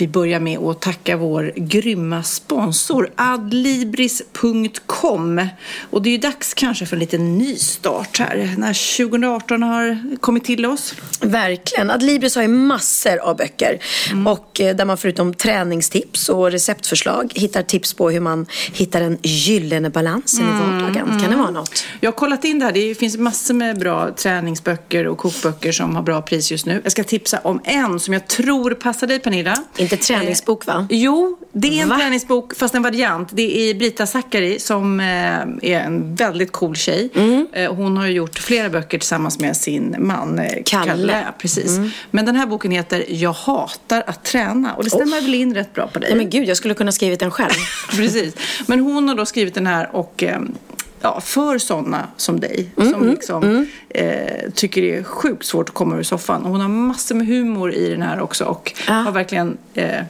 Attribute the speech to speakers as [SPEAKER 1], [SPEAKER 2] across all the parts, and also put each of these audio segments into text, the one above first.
[SPEAKER 1] Vi börjar med att tacka vår grymma sponsor adlibris.com. Och det är ju dags kanske för en liten nystart här när 2018 har kommit till oss.
[SPEAKER 2] Verkligen. Adlibris har ju massor av böcker mm. och eh, där man förutom träningstips och receptförslag hittar tips på hur man hittar den gyllene balansen mm. i vardagen. Kan det mm. vara något?
[SPEAKER 1] Jag har kollat in det här. Det finns massor med bra träningsböcker och kokböcker som har bra pris just nu. Jag ska tipsa om en som jag tror passar dig Pernilla.
[SPEAKER 2] Inte träningsbok va?
[SPEAKER 1] Eh, jo, det är en va? träningsbok fast en variant. Det är Brita Zackari som eh, är en väldigt cool tjej. Mm. Eh, hon har gjort flera böcker tillsammans med sin man eh, Kalle. Kalle. Precis. Mm. Men den här boken heter Jag hatar att träna och det stämmer oh. väl in rätt bra på dig?
[SPEAKER 2] Nej men gud, jag skulle kunna skrivit den själv.
[SPEAKER 1] precis. Men hon har då skrivit den här och eh, ja, för sådana som dig mm, som mm, liksom, mm. Eh, tycker det är sjukt svårt att komma ur soffan. Och hon har massor med humor i den här också och ah. har verkligen eh,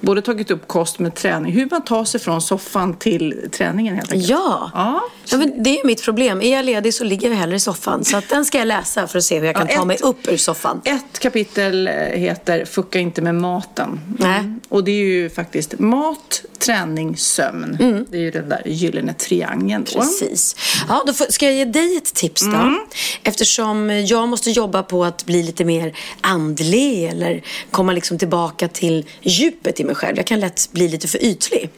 [SPEAKER 1] både tagit upp kost med träning, hur man tar sig från soffan till träningen helt enkelt.
[SPEAKER 2] Ja, ja. ja men det är mitt problem. Är jag ledig så ligger jag hellre i soffan. Så den ska jag läsa för att se hur jag kan ja, ta mig upp ur soffan.
[SPEAKER 1] Ett kapitel eh, heter Fucka inte med maten. Mm. Och det är ju faktiskt mat, träning, sömn. Mm. Det är ju den där gyllene triangeln.
[SPEAKER 2] Precis. Ja, då ska jag ge dig ett tips då. Mm. Eftersom jag måste jobba på att bli lite mer andlig eller komma liksom tillbaka till djupet i mig själv. Jag kan lätt bli lite för ytlig.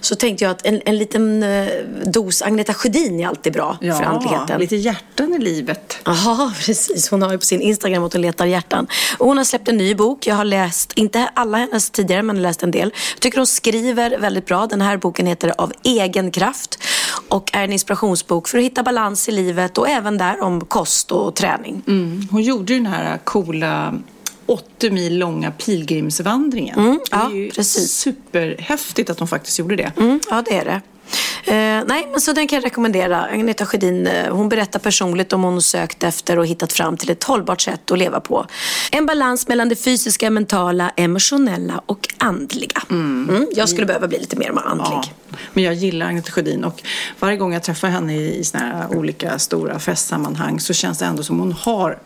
[SPEAKER 2] Så tänkte jag att en, en liten eh, dos Agneta Sjödin är alltid bra ja, för andligheten.
[SPEAKER 1] lite hjärtan i livet.
[SPEAKER 2] Ja, precis. Hon har ju på sin Instagram att hon letar hjärtan. Och hon har släppt en ny bok. Jag har läst, inte alla hennes tidigare, men läst en del. Jag tycker hon skriver väldigt bra. Den här boken heter Av egen kraft och är en inspirationsbok för att hitta balans i livet och även där om kost och träning.
[SPEAKER 1] Mm. Hon gjorde ju den här coola 80 mil långa pilgrimsvandringen.
[SPEAKER 2] Mm,
[SPEAKER 1] ja,
[SPEAKER 2] det är ju
[SPEAKER 1] precis. superhäftigt att hon faktiskt gjorde det.
[SPEAKER 2] Mm, ja, det är det. Eh, nej, men så den kan jag rekommendera. Agneta Sjödin, eh, hon berättar personligt om hon sökt efter och hittat fram till ett hållbart sätt att leva på. En balans mellan det fysiska, mentala, emotionella och andliga. Mm. Mm, jag skulle behöva bli lite mer andlig. Ja,
[SPEAKER 1] men jag gillar Agneta Sjödin och varje gång jag träffar henne i, i såna här olika stora festsammanhang så känns det ändå som hon har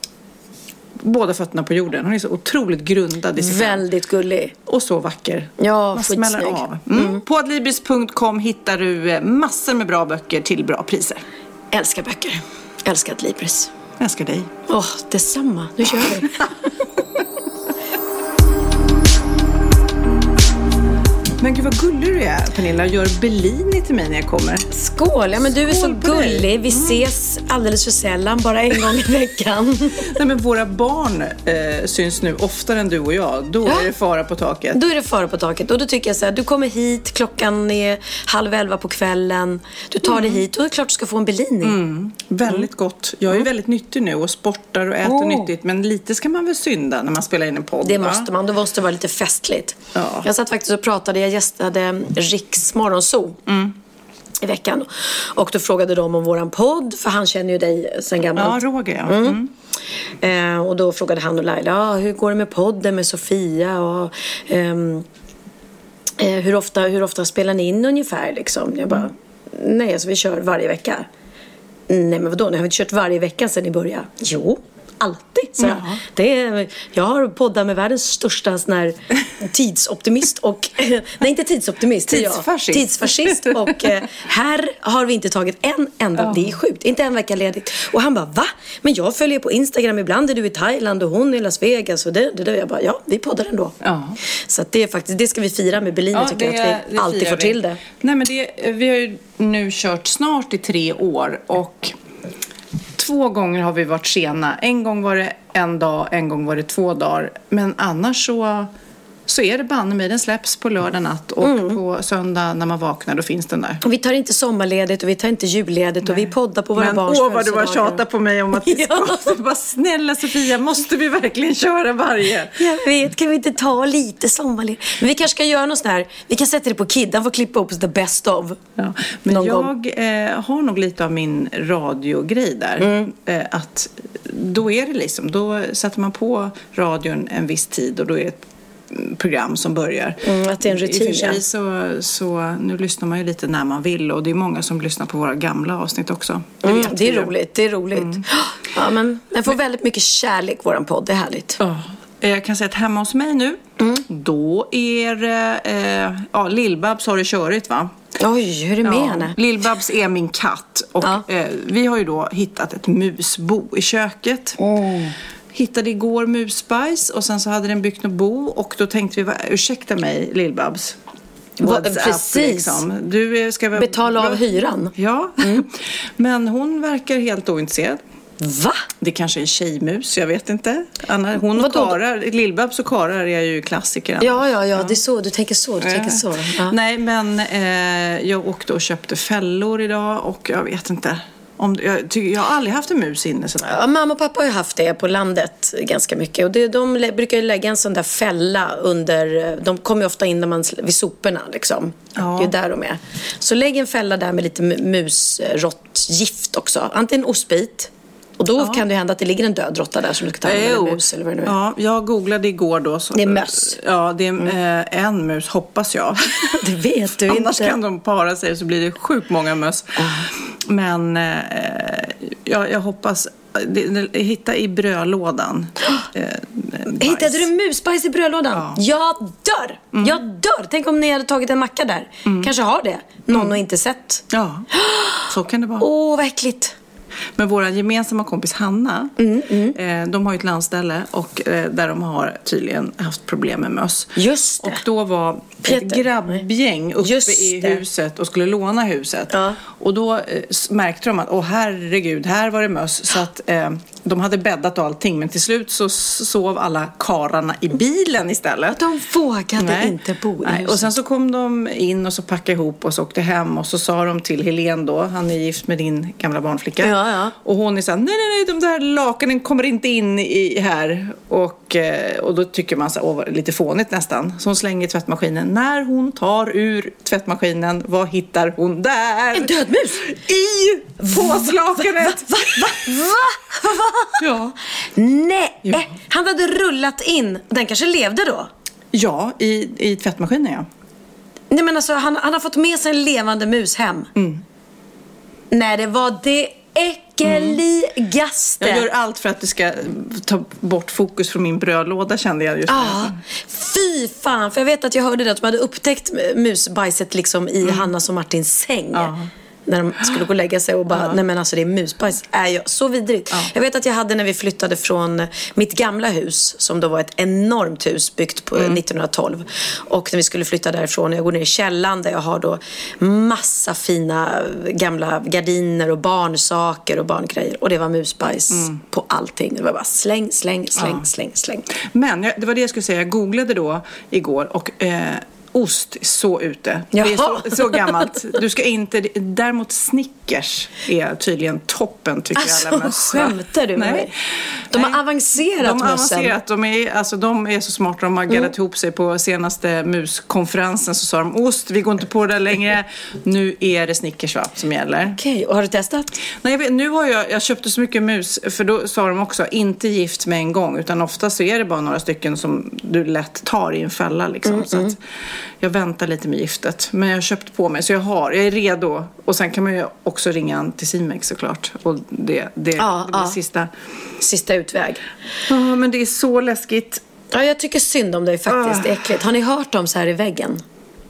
[SPEAKER 1] båda fötterna på jorden. Hon är så otroligt grundad i sig
[SPEAKER 2] Väldigt gullig.
[SPEAKER 1] Och så vacker.
[SPEAKER 2] Ja, Man smäller
[SPEAKER 1] av. Mm. Mm. På adlibris.com hittar du eh, massor med bra böcker till bra priser.
[SPEAKER 2] Älskar böcker. Älskar Adlibris.
[SPEAKER 1] Älskar dig.
[SPEAKER 2] Åh, oh, detsamma. Nu kör vi.
[SPEAKER 1] Men gud vad gullig du är Pernilla och gör Bellini till mig när jag kommer.
[SPEAKER 2] Skål! Ja men du är så gullig. Dig. Vi mm. ses alldeles för sällan, bara en gång i veckan.
[SPEAKER 1] Nej men våra barn eh, syns nu oftare än du och jag. Då ja. är det fara på taket.
[SPEAKER 2] Då är det fara på taket. Och då tycker jag så här, du kommer hit, klockan är halv elva på kvällen. Du tar mm. dig hit och det är klart du ska få en Bellini.
[SPEAKER 1] Mm. Väldigt gott. Jag är mm. väldigt nyttig nu och sportar och äter oh. nyttigt. Men lite ska man väl synda när man spelar in en podd?
[SPEAKER 2] Det va? måste man. Det måste vara lite festligt. Ja. Jag satt faktiskt och pratade, gästade Riks morgonzoo. Mm i veckan. Och då frågade de om våran podd, för han känner ju dig sen gammalt.
[SPEAKER 1] Ja, Roger ja. Mm.
[SPEAKER 2] Mm. Eh, och då frågade han och Laila, ah, hur går det med podden med Sofia? Och, ehm, eh, hur, ofta, hur ofta spelar ni in ungefär? Liksom? Jag bara, mm. nej alltså vi kör varje vecka. Nej men vadå, ni har vi inte kört varje vecka sedan ni började? Jo, alltid. Så mm. det är, jag har poddat med världens största sån här tidsoptimist och, nej inte tidsoptimist,
[SPEAKER 1] tidsfascist.
[SPEAKER 2] tidsfascist och eh, här har vi inte tagit en enda, oh. det är sjukt, inte en vecka ledigt. Och han bara, va? Men jag följer på Instagram, ibland är du i Thailand och hon i Las Vegas och det, det, det. Jag bara, ja, vi poddar ändå.
[SPEAKER 1] Oh.
[SPEAKER 2] Så det är faktiskt, det ska vi fira med Berlin, ja, tycker jag, att vi alltid får vi. till det.
[SPEAKER 1] Nej men det, vi har ju nu kört snart i tre år och Två gånger har vi varit sena. En gång var det en dag, en gång var det två dagar. Men annars så så är det banne mig, den släpps på lördag natt och mm. på söndag när man vaknar då finns den där.
[SPEAKER 2] Och vi tar inte sommarledigt och vi tar inte julledigt och vi poddar på våra
[SPEAKER 1] Men,
[SPEAKER 2] barns
[SPEAKER 1] åh vad du har tjatat på mig om att vi ska. ja. bara, snälla Sofia, måste vi verkligen köra varje?
[SPEAKER 2] Jag vet, kan vi inte ta lite sommarledigt? Men vi kanske ska göra något sånt här, vi kan sätta det på Kid, han får klippa upp the best of.
[SPEAKER 1] Ja. Men jag eh, har nog lite av min radiogrej där. Mm. Eh, att då är det liksom, då sätter man på radion en viss tid och då är det program som börjar.
[SPEAKER 2] Mm, att det är en rutin. I och för sig
[SPEAKER 1] så, så nu lyssnar man ju lite när man vill och det är många som lyssnar på våra gamla avsnitt också.
[SPEAKER 2] Det, mm, det är roligt, det är roligt. Mm. Ja, men den får väldigt mycket kärlek, våran podd. Det är härligt.
[SPEAKER 1] Ja. Jag kan säga att hemma hos mig nu,
[SPEAKER 2] Mm.
[SPEAKER 1] då är. Eh, ja, Lill-Babs har det körigt va?
[SPEAKER 2] Oj, hur är det med henne?
[SPEAKER 1] Lill-Babs är min katt. Och
[SPEAKER 2] Ja.
[SPEAKER 1] eh, vi har ju då hittat ett musbo i köket. Hittade igår musbajs och sen så hade den byggt något bo och då tänkte vi, ursäkta mig Lill-Babs.
[SPEAKER 2] Va-
[SPEAKER 1] What's up,
[SPEAKER 2] precis.
[SPEAKER 1] liksom. Du är- ska
[SPEAKER 2] Betala av hyran.
[SPEAKER 1] Ja, men hon verkar helt ointresserad.
[SPEAKER 2] Va?
[SPEAKER 1] Det kanske är en tjejmus, jag vet inte. Anna, hon och
[SPEAKER 2] Vadå?
[SPEAKER 1] Karar, Lill-Babs och Karar är ju klassiker. annars.
[SPEAKER 2] Ja, ja, ja, det är så. Du tänker så. Du tänker så. Ja.
[SPEAKER 1] Nej, men eh, jag åkte och köpte fällor idag och jag vet inte. Om, jag, tycker, jag har aldrig haft en mus inne. Så
[SPEAKER 2] Ja, mamma och pappa har ju haft det på landet ganska mycket. Och det, de lä- brukar ju lägga en sån där fälla under... De kommer ju ofta in när man, vid soporna liksom.
[SPEAKER 1] Ja.
[SPEAKER 2] Det är där de är. Så lägg en fälla där med lite mu- musråttgift också. Antingen ostbit. Och då kan det hända att det ligger en död råtta där som du ska ta hand om. Eller mus eller vad det nu är.
[SPEAKER 1] Ja, jag googlade igår då. Så,
[SPEAKER 2] Det är möss.
[SPEAKER 1] Ja, det är eh, en mus, hoppas jag.
[SPEAKER 2] Det vet du
[SPEAKER 1] Annars
[SPEAKER 2] inte.
[SPEAKER 1] kan de para sig så blir det sjukt många möss. Men eh, jag, jag hoppas... Hitta i brödlådan. Eh.
[SPEAKER 2] Hittade du musbajs i brödlådan?
[SPEAKER 1] Ja.
[SPEAKER 2] Jag dör! Jag dör! Tänk om ni hade tagit en macka där. Kanske har det. Någon har inte sett.
[SPEAKER 1] Ja, så kan det vara.
[SPEAKER 2] Åh, vad äckligt.
[SPEAKER 1] Men vår gemensamma kompis Hanna,
[SPEAKER 2] Mm,
[SPEAKER 1] Eh, de har ju ett landställe och, eh, där de har tydligen haft problem med möss.
[SPEAKER 2] Just det.
[SPEAKER 1] Och då var ett
[SPEAKER 2] Peter.
[SPEAKER 1] grabbgäng uppe
[SPEAKER 2] Just
[SPEAKER 1] i
[SPEAKER 2] det.
[SPEAKER 1] huset och skulle låna huset.
[SPEAKER 2] Ja.
[SPEAKER 1] Och då eh, märkte de att, åh herregud, här var det möss. Så att eh, de hade bäddat och allting. Men till slut så sov alla kararna i bilen istället.
[SPEAKER 2] De vågade
[SPEAKER 1] Nej.
[SPEAKER 2] inte bo i
[SPEAKER 1] Nej. Och sen så kom de in och så packade ihop och så åkte hem och så sa de till Helen då, han är gift med din gamla barnflicka.
[SPEAKER 2] Ja, ja.
[SPEAKER 1] Och hon är så här, nej, nej, nej, de där lakanen kommer inte in i här. Och, eh, och då tycker man så här, åh, lite fånigt nästan. Så hon slänger i tvättmaskinen. När hon tar ur tvättmaskinen, vad hittar hon där?
[SPEAKER 2] En död mus?
[SPEAKER 1] I påslakanet!
[SPEAKER 2] Va? Va? Va? Va?
[SPEAKER 1] Ja.
[SPEAKER 2] Nej!
[SPEAKER 1] Ja.
[SPEAKER 2] Han hade rullat in. Den kanske levde då?
[SPEAKER 1] Ja, i, i tvättmaskinen ja.
[SPEAKER 2] Nej men alltså han, han har fått med sig en levande mus hem. Nej det var det äckligaste.
[SPEAKER 1] Jag gör allt för att det ska ta bort fokus från min brödlåda kände jag just nu.
[SPEAKER 2] Ja, fy fan. För jag vet att jag hörde det att de hade upptäckt musbajset liksom i Hannas och Martins säng.
[SPEAKER 1] Ja.
[SPEAKER 2] När de skulle gå och lägga sig och bara, nej men alltså det är musbajs. Är jag, så vidrigt. Jag vet att jag hade när vi flyttade från mitt gamla hus, som då var ett enormt hus byggt på 1912. Och när vi skulle flytta därifrån, jag går ner i källaren där jag har då massa fina gamla gardiner och barnsaker och barngrejer. Och det var musbajs på allting. Det var bara släng, släng, släng, släng, släng.
[SPEAKER 1] Men det var det jag skulle säga. Jag googlade då igår och eh, ost är så ute. Det är så, så gammalt. Du ska inte... Däremot Snickers är tydligen toppen tycker
[SPEAKER 2] Alltså,
[SPEAKER 1] alla möss.
[SPEAKER 2] skämtar du med mig? De har
[SPEAKER 1] Nej.
[SPEAKER 2] avancerat,
[SPEAKER 1] De har avancerat. De är, alltså, de är så smarta. De har gaddat
[SPEAKER 2] Mm.
[SPEAKER 1] ihop sig på senaste muskonferensen. Så sa de ost, vi går inte på det längre. Nu är det Snickers va, som gäller.
[SPEAKER 2] Okej, och har du testat?
[SPEAKER 1] Nej, jag vet, nu har jag, jag köpte så mycket mus, för då sa de också, inte gift med en gång, utan ofta så är det bara några stycken som du lätt tar i en fälla. Liksom.
[SPEAKER 2] Mm,
[SPEAKER 1] så att jag väntar lite med giftet. Men jag har köpt på mig, så jag har, jag är redo. Och sen kan man ju också ringa till Simex såklart. Och det, det,
[SPEAKER 2] Ja,
[SPEAKER 1] det blir
[SPEAKER 2] ja.
[SPEAKER 1] sista.
[SPEAKER 2] Sista utväg.
[SPEAKER 1] Ja, men det är så läskigt.
[SPEAKER 2] Ja, jag tycker synd om dig faktiskt. Det är äckligt. Har ni hört dem så här i väggen?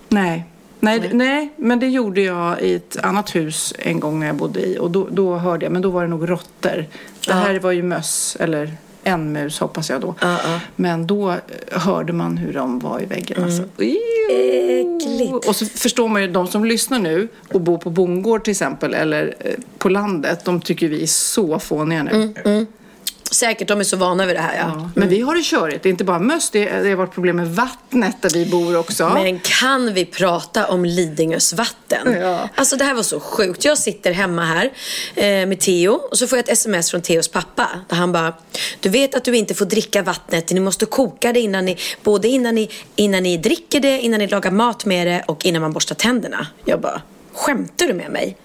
[SPEAKER 1] Nej. Nej, nej. nej, men det gjorde jag i ett annat hus en gång när jag bodde i. Och då, då hörde jag, men då var det nog råttor. Det här var ju möss, eller en mus hoppas jag då.
[SPEAKER 2] Ja, ja.
[SPEAKER 1] Men då eh, hörde man hur de var i väggen. Alltså.
[SPEAKER 2] Äckligt.
[SPEAKER 1] Och så förstår man ju, de som lyssnar nu och bor på bondgård till exempel, eller eh, på landet, de tycker vi är så fåniga nu.
[SPEAKER 2] Säkert, de är så vana vid det här ja.
[SPEAKER 1] Ja. Men vi har det körigt. Det är inte bara möss, det, det har varit problem med vattnet där vi bor också.
[SPEAKER 2] Men kan vi prata om Lidingös vatten?
[SPEAKER 1] Ja.
[SPEAKER 2] Alltså det här var så sjukt. Jag sitter hemma här eh, med Theo och så får jag ett sms från Theos pappa. Där han bara, du vet att du inte får dricka vattnet. Ni måste koka det innan ni, både innan ni, innan ni dricker det, innan ni lagar mat med det och innan man borstar tänderna. Jag bara, skämtar du med mig?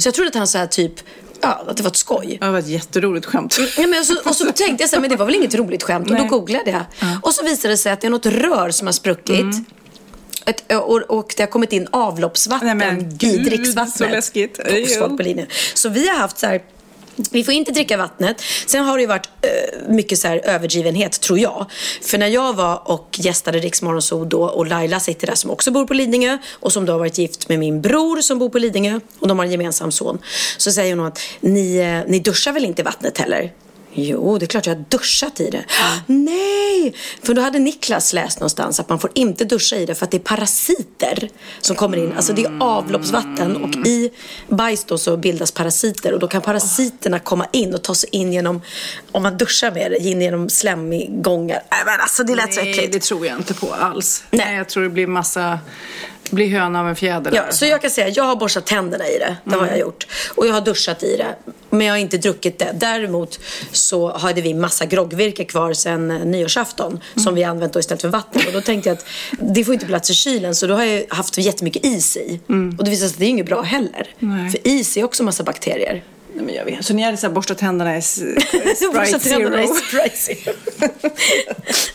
[SPEAKER 2] Så jag trodde att han sa typ, ja, att det var ett skoj.
[SPEAKER 1] Det var ett jätteroligt skämt.
[SPEAKER 2] Ja, men och, så, och så tänkte jag så här, men det var väl inget roligt skämt. Och då
[SPEAKER 1] Nej.
[SPEAKER 2] googlade jag. Och så visade det sig att det är något rör som har spruckit.
[SPEAKER 1] Mm.
[SPEAKER 2] Ett, och, och det har kommit in avloppsvatten
[SPEAKER 1] Nej, men
[SPEAKER 2] i
[SPEAKER 1] gud,
[SPEAKER 2] dricksvattnet.
[SPEAKER 1] så läskigt.
[SPEAKER 2] Så vi har haft så här vi får inte dricka vattnet. Sen har det ju varit uh, mycket så här överdrivenhet, tror jag. För när jag var och gästade Riksmorgonzoo då och Laila sitter där som också bor på Lidingö och som då har varit gift med min bror som bor på Lidingö och de har en gemensam son. Så säger hon att ni, uh, ni duschar väl inte i vattnet heller? Jo, det är klart jag har duschat i det. Mm. Nej! För då hade Niklas läst någonstans att man får inte duscha i det för att det är parasiter som kommer in. Alltså det är avloppsvatten och i bajs då så bildas parasiter och då kan parasiterna komma in och ta sig in genom, om man duschar med det, in genom slemgångar. Nej men alltså det lät
[SPEAKER 1] Nej,
[SPEAKER 2] så äckligt.
[SPEAKER 1] det tror jag inte på alls. Nej. Jag tror det blir massa blir höna av en fjäder.
[SPEAKER 2] Ja, så jag kan säga, jag har borstat tänderna i det. Det mm. har jag gjort. Och jag har duschat i det. Men jag har inte druckit det. Däremot så hade vi massa groggvirke kvar sen nyårsafton. Mm. Som vi använt då istället för vatten. Och då tänkte jag att det får inte plats i kylen. Så då har jag haft jättemycket is i. Mm. Och det visar sig att det är inget bra heller. Nej. För is är också massa bakterier.
[SPEAKER 1] Nej, men jag vet. Så ni hade så här borstat tänderna i Sprite Zero?
[SPEAKER 2] i Sprite Zero.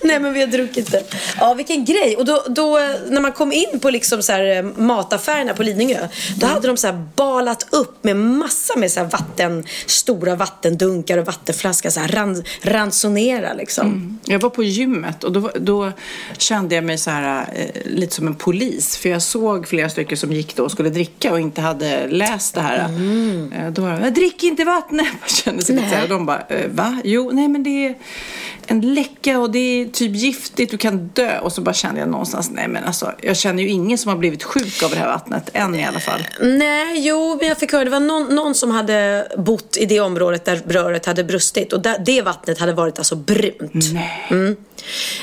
[SPEAKER 2] Nej men vi har druckit det. Ja vilken grej. Och då, då när man kom in på liksom så här, eh, mataffärerna på Lidingö. Då mm. hade de så här balat upp med massa med så här vatten, stora vattendunkar och vattenflaskor. Så här ran, ransonera liksom. Mm.
[SPEAKER 1] Jag var på gymmet och då, då kände jag mig så här eh, lite som en polis. För jag såg flera stycken som gick då och skulle dricka och inte hade läst det här. Mm. Eh, då var det, drick inte vattnet. Man känner sig lite så här. De bara, eh, va? Jo, nej men det är en läcka och det är typ giftigt, du kan dö. Och så bara kände jag någonstans, nej men alltså, jag känner ju ingen som har blivit sjuk av det här vattnet, än i alla fall.
[SPEAKER 2] Nej, jo, men jag fick höra, det var någon, någon som hade bott i det området där röret hade brustit och där, det vattnet hade varit alltså brunt.
[SPEAKER 1] Nej.
[SPEAKER 2] Mm.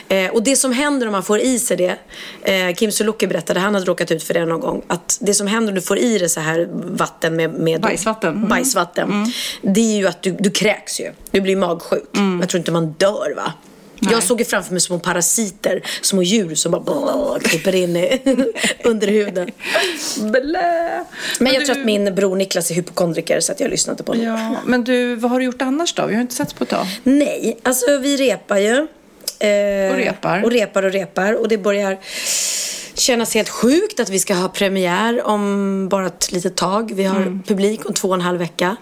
[SPEAKER 2] Eh, och det som händer om man får i sig det, eh, Kim Sulocki berättade, han hade råkat ut för det någon gång, att det som händer om du får i dig så här vatten med, med
[SPEAKER 1] bajsvatten, mm.
[SPEAKER 2] bajsvatten mm. det är ju att du, du kräks ju. Du blir magsjuk. Mm. Jag tror inte man dör va? Nej. Jag såg framför mig små parasiter, små djur som bara klipper in under huden. Blä. Men jag du... tror att min bror Niklas är hypokondriker så att jag lyssnade på honom.
[SPEAKER 1] Ja, men du, vad har du gjort annars då? Vi har inte sett på ett tag.
[SPEAKER 2] Nej, alltså vi repar ju.
[SPEAKER 1] Eh, och repar.
[SPEAKER 2] Och repar och repar. Och det börjar kännas helt sjukt att vi ska ha premiär om bara ett litet tag. Vi har mm. publik om två och en halv vecka.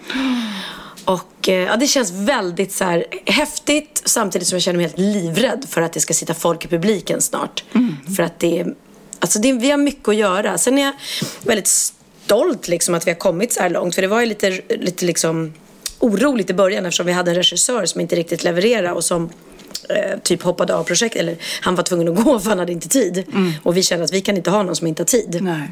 [SPEAKER 2] Och eh, ja, det känns väldigt så här, häftigt samtidigt som jag känner mig helt livrädd för att det ska sitta folk i publiken snart. Mm. För att det är, alltså det, vi har mycket att göra. Sen är jag väldigt stolt liksom att vi har kommit så här långt. För det var ju lite, lite liksom oroligt i början eftersom vi hade en regissör som inte riktigt levererade och som eh, typ hoppade av projektet. Eller han var tvungen att gå för han hade inte tid. Mm. Och vi kände att vi kan inte ha någon som inte har tid.
[SPEAKER 1] Nej.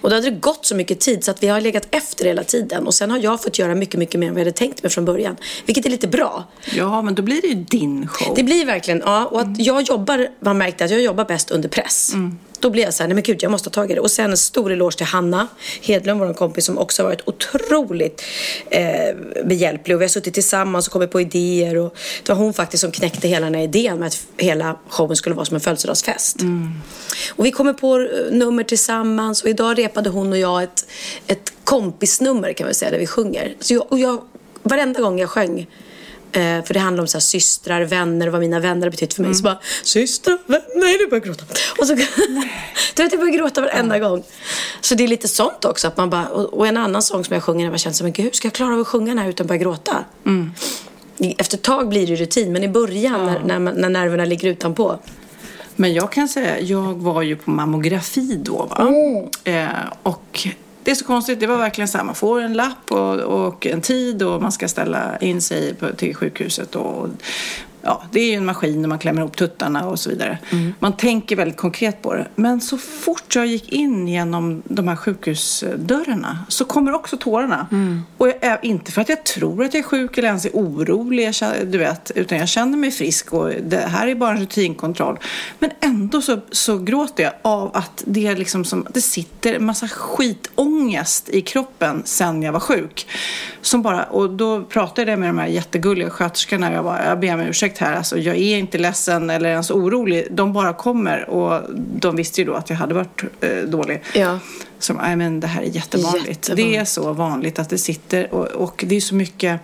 [SPEAKER 2] Och då hade det gått så mycket tid så att vi har legat efter hela tiden. Och sen har jag fått göra mycket, mycket mer än vad jag hade tänkt mig från början. Vilket är lite bra.
[SPEAKER 1] Ja, men då blir det ju din show.
[SPEAKER 2] Det blir verkligen, ja. Och att jag jobbar, man märkte att jag jobbar bäst under press. Mm. Då blir jag så här, nej men gud jag måste ta tag i det. Och sen en stor eloge till Hanna Hedlund, vår kompis som också har varit otroligt eh, behjälplig. Och vi har suttit tillsammans och kommit på idéer. Och det var hon faktiskt som knäckte hela den här idén med att hela showen skulle vara som en födelsedagsfest. Mm. Och vi kommer på eh, nummer tillsammans och idag repade hon och jag ett, ett kompisnummer kan man säga där vi sjunger. Så jag, och jag, varenda gång jag sjöng Eh, för det handlar om så här, systrar, vänner och vad mina vänner har betytt för mig. Mm. Så bara, systrar, vänner, nej nu börjar jag gråta. Och så, du vet, jag börjar gråta varenda mm. gång. Så det är lite sånt också. Att man bara, och, och en annan sång som jag sjunger när jag känner så, men gud, hur ska jag klara av att sjunga den här utan att börja gråta? Mm. Efter ett tag blir det rutin, men i början ja. när, när, när nerverna ligger utanpå.
[SPEAKER 1] Men jag kan säga, jag var ju på mammografi då va. Mm. Eh, och det är så konstigt. Det var verkligen så här, man får en lapp och, och en tid och man ska ställa in sig på, till sjukhuset. Och, ja, det är ju en maskin och man klämmer ihop tuttarna och så vidare. Mm. Man tänker väldigt konkret på det. Men så fort jag gick in genom de här sjukhusdörrarna så kommer också tårarna. Mm. Och jag inte för att jag tror att jag är sjuk eller ens är orolig, du vet, utan jag känner mig frisk och det här är bara en rutinkontroll. Men ändå så, så gråter jag av att det, är liksom som, det sitter en massa skitångest i kroppen sen jag var sjuk. Som bara, och då pratade jag med de här jättegulliga sköterskorna och jag bara, jag ber om ursäkt här, alltså, jag är inte ledsen eller ens orolig. De bara kommer och de visste ju då att jag hade varit eh, dålig.
[SPEAKER 2] Ja.
[SPEAKER 1] Som, nej men det här är jättevanligt. jättevanligt. Det är så vanligt att det sitter och, och det är så mycket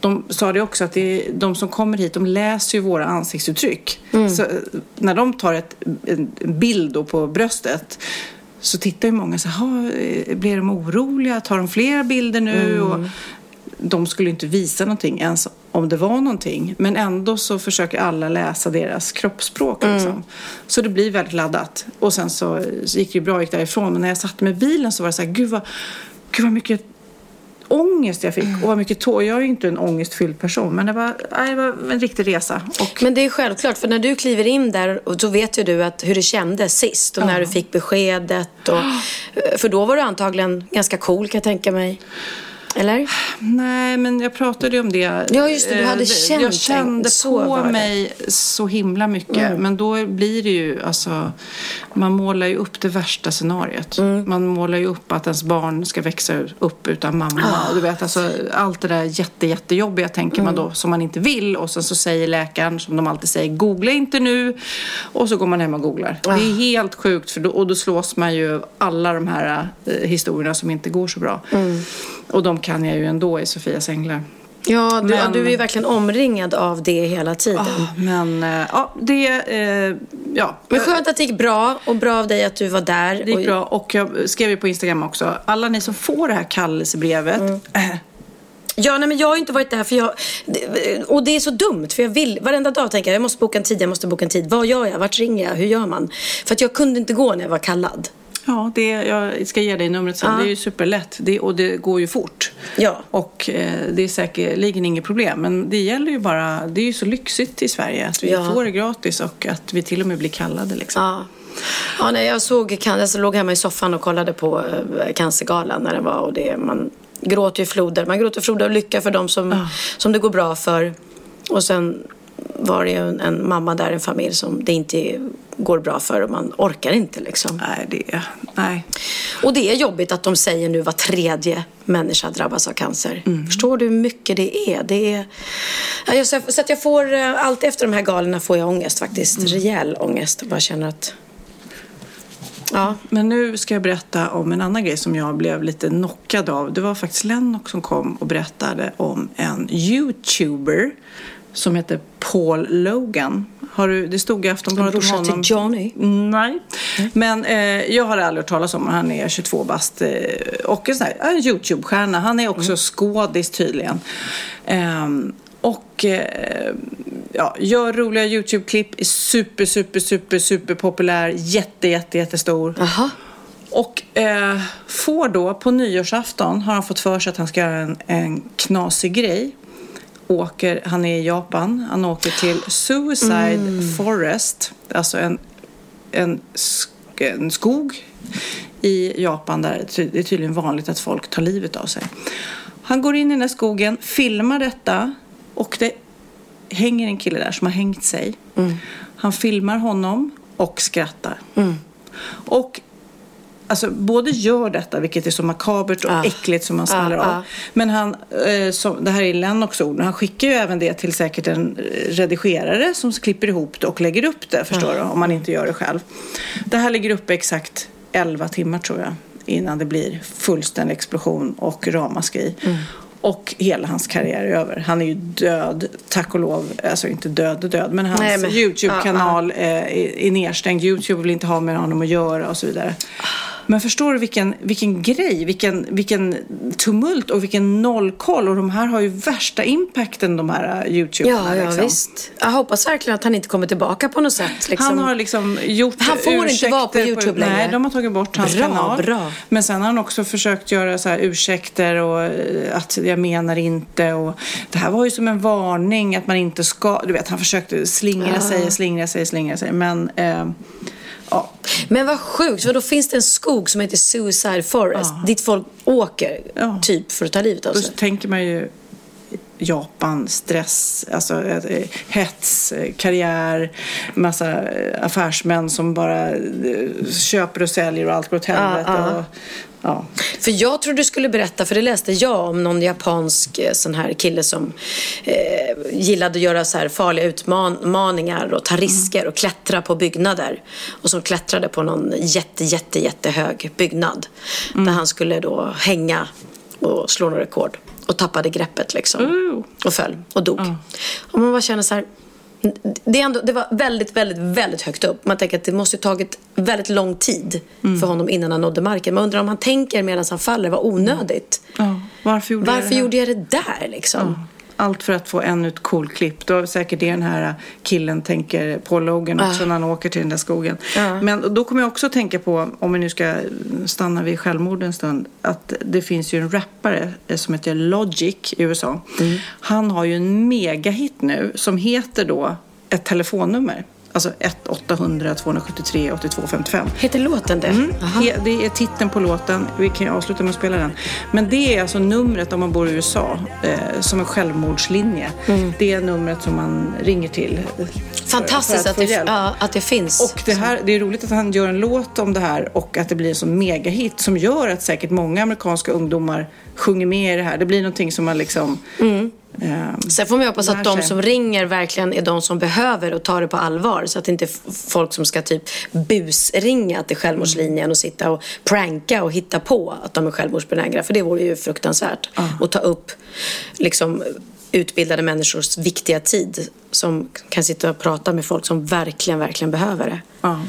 [SPEAKER 1] de sa det också att det är, de som kommer hit de läser ju våra ansiktsuttryck. Mm. Så när de tar ett, en bild på bröstet så tittar ju många så här, blir de oroliga? Tar de flera bilder nu? Mm. Och de skulle inte visa någonting ens om det var någonting. Men ändå så försöker alla läsa deras kroppsspråk.
[SPEAKER 2] Mm.
[SPEAKER 1] Liksom. Så det blir väldigt laddat. Och sen så, gick det bra, gick därifrån. Men när jag satt med bilen så var det så här, gud vad, gud vad mycket ångest jag fick och vad mycket tår. Jag är ju inte en ångestfylld person men det var, det var en riktig resa. Och,
[SPEAKER 2] Men det är självklart, för när du kliver in där och så vet ju du att hur det kändes sist och när du fick beskedet. Och, för då var du antagligen ganska cool kan jag tänka mig. Eller?
[SPEAKER 1] Nej, men jag pratade ju om det.
[SPEAKER 2] Ja, just det, du hade
[SPEAKER 1] Eh,
[SPEAKER 2] känt
[SPEAKER 1] Jag kände
[SPEAKER 2] det.
[SPEAKER 1] På
[SPEAKER 2] det. Mm.
[SPEAKER 1] mig så himla mycket. Men då blir det ju, alltså, man målar ju upp det värsta scenariot.
[SPEAKER 2] Mm.
[SPEAKER 1] Man målar ju upp att ens barn ska växa upp utan mamma.
[SPEAKER 2] Ah.
[SPEAKER 1] Och du vet, alltså, allt det där jätte, jättejobbiga tänker man
[SPEAKER 2] Mm.
[SPEAKER 1] då som man inte vill. Och sen så säger läkaren, som de alltid säger, googla inte nu. Och så går man hem och googlar. Det
[SPEAKER 2] Ah.
[SPEAKER 1] är helt sjukt, för då, och då slås man ju av alla de här eh, historierna som inte går så bra. Och de kan jag ju ändå i Sofias änglar.
[SPEAKER 2] Ja, du,
[SPEAKER 1] Men-
[SPEAKER 2] du är verkligen omringad av det hela tiden.
[SPEAKER 1] Ah, men eh, ja, det... eh, ja.
[SPEAKER 2] Men skönt att det gick bra och bra av dig att du var där.
[SPEAKER 1] Det gick
[SPEAKER 2] och,
[SPEAKER 1] bra och jag skrev ju på Instagram också. Alla ni som får det här kallelsebrevet.
[SPEAKER 2] Mm. Ja, nej, men jag har inte varit där för jag... Och det är så dumt för jag vill... Varenda dag tänker jag, jag måste boka en tid, jag måste boka en tid. Vad gör jag? Vart ringer jag? Hur gör man? För att jag kunde inte gå när jag var kallad.
[SPEAKER 1] Ja, det, jag ska ge dig numret sen.
[SPEAKER 2] Ja.
[SPEAKER 1] Det är ju superlätt det, och det går ju fort.
[SPEAKER 2] Ja.
[SPEAKER 1] Och eh, det är säkerligen inget problem. Men det gäller ju bara, det är ju så lyxigt i Sverige att vi
[SPEAKER 2] Ja.
[SPEAKER 1] får det gratis och att vi till och med blir kallade liksom.
[SPEAKER 2] Ja. Ja, nej, jag såg, jag låg hemma i soffan och kollade på eh, Cancergalan när den var och det, man gråter ju floder. Man gråter floder av lycka för dem som,
[SPEAKER 1] Ja.
[SPEAKER 2] som det går bra för. Och sen var det ju en, en mamma där, en familj som det inte går bra för och man orkar inte liksom.
[SPEAKER 1] Nej, det är... Nej.
[SPEAKER 2] Och det är jobbigt att de säger nu var tredje människa drabbas av cancer. Förstår du hur mycket det är? Det är... Ja, Så så att jag får, eh, allt efter de här galorna får jag ångest faktiskt. Rejäl ångest. Och bara känner att... Ja.
[SPEAKER 1] Men nu ska jag berätta om en annan grej som jag blev lite knockad av. Det var faktiskt Lennox som kom och berättade om en YouTuber som heter Paul Logan. Har du, det stod i Aftonbladet om honom.
[SPEAKER 2] till Johnny.
[SPEAKER 1] Nej. Men eh, jag har aldrig hört talas om honom. Han är 22 bast eh, och en sån här en YouTube-stjärna. Han är också skådis tydligen. Ehm, och eh, ja, gör roliga YouTube-klipp. Är super, super, super, super populär. Jätte, jätte, jättestor.
[SPEAKER 2] Jaha.
[SPEAKER 1] Och eh, får då på nyårsafton har han fått för sig att han ska göra en, en knasig grej. Åker, han är i Japan. Han åker till Suicide Forest. Alltså en, en, en skog i Japan där det är tydligen vanligt att folk tar livet av sig. Han går in i den här skogen, filmar detta och det hänger en kille där som har hängt sig. Han filmar honom och skrattar. Och alltså, både gör detta, vilket är så makabert och
[SPEAKER 2] Ah.
[SPEAKER 1] äckligt som man smäller
[SPEAKER 2] Ah,
[SPEAKER 1] av.
[SPEAKER 2] ah.
[SPEAKER 1] Men han, eh, som, det här är Lennox ord, han skickar ju även det till säkert en redigerare som klipper ihop det och lägger upp det, förstår du, om man inte gör det själv. Det här ligger uppe exakt 11 timmar tror jag, innan det blir fullständig explosion och ramaskri. Och hela hans karriär är över. Han är ju död, tack och lov. Alltså inte död död, men hans
[SPEAKER 2] Nej, men-
[SPEAKER 1] YouTube-kanal eh, är, är nedstängd. YouTube vill inte ha med honom att göra och så vidare. Men förstår du vilken, vilken grej, vilken, vilken tumult och vilken nollkoll. Och de här har ju värsta impacten de här uh, YouTuberna.
[SPEAKER 2] Ja, ja
[SPEAKER 1] liksom.
[SPEAKER 2] visst. Jag hoppas verkligen att han inte kommer tillbaka på något sätt. Liksom.
[SPEAKER 1] Han har liksom gjort
[SPEAKER 2] Han får inte vara på YouTube längre.
[SPEAKER 1] Nej, de har tagit bort hans
[SPEAKER 2] Bra,
[SPEAKER 1] kanal.
[SPEAKER 2] bra.
[SPEAKER 1] Men sen har han också försökt göra så här ursäkter och eh, att jag menar inte. Och det här var ju som en varning att man inte ska... Du vet, han försökte slingra sig, slingra sig, slingra sig. Men eh, ja,
[SPEAKER 2] Men vad sjukt, för då finns det en skog som heter Suicide Forest dit folk åker
[SPEAKER 1] Ja.
[SPEAKER 2] typ för att ta livet av
[SPEAKER 1] då
[SPEAKER 2] sig.
[SPEAKER 1] tänker man ju Japan, stress, alltså eh, hets, eh, karriär, massa eh, affärsmän som bara eh, köper och säljer och allt går åt helvete.
[SPEAKER 2] ja.
[SPEAKER 1] Och, ja.
[SPEAKER 2] För jag trodde du skulle berätta, för det läste jag om någon japansk eh, sån här kille som eh, gillade att göra så här farliga utmaningar och ta risker och klättra på byggnader. Och som klättrade på någon jätte, jätte, jättehög byggnad. Där han skulle då hänga och slå något rekord. Och tappade greppet liksom.
[SPEAKER 1] Oh.
[SPEAKER 2] Och föll och dog. Och man bara känner så här. Det, ändå, det var väldigt, väldigt, väldigt högt upp. Man tänker att det måste ha tagit väldigt lång tid för honom innan han nådde marken. Man undrar om han tänker medan han faller, var onödigt.
[SPEAKER 1] Ja. Varför gjorde jag
[SPEAKER 2] Varför
[SPEAKER 1] här?
[SPEAKER 2] gjorde jag det där liksom?
[SPEAKER 1] Allt för att få ännu ett cool klipp. Då är säkert det den här killen tänker på Logan också när han åker till den där skogen.
[SPEAKER 2] Ja.
[SPEAKER 1] Men då kommer jag också tänka på, om vi nu ska stanna vid självmord en stund, att det finns ju en rappare eh, som heter Logic i USA. Han har ju en megahit nu som heter då ett telefonnummer. Alltså 1-800-273 8255.
[SPEAKER 2] Heter låten det?
[SPEAKER 1] Mm. Det är titeln på låten. Vi kan ju avsluta med att spela den. Men det är alltså numret om man bor i USA eh, som en självmordslinje. Det är numret som man ringer till. eh,
[SPEAKER 2] Fantastiskt
[SPEAKER 1] för
[SPEAKER 2] att,
[SPEAKER 1] få
[SPEAKER 2] det, ja, att det finns.
[SPEAKER 1] Och det, här, det är roligt att han gör en låt om det här och att det blir en sån megahit som gör att säkert många amerikanska ungdomar sjunger med i det här. Det blir någonting som man liksom... Eh,
[SPEAKER 2] Sen får man hoppas att de som ringer verkligen är de som behöver och tar det på allvar. Så att det inte är folk som ska typ busringa till självmordslinjen och sitta och pranka och hitta på att de är självmordsbenägna. För det vore ju fruktansvärt. Och ta upp liksom utbildade människors viktiga tid som kan sitta och prata med folk som verkligen, verkligen behöver det.
[SPEAKER 1] ja.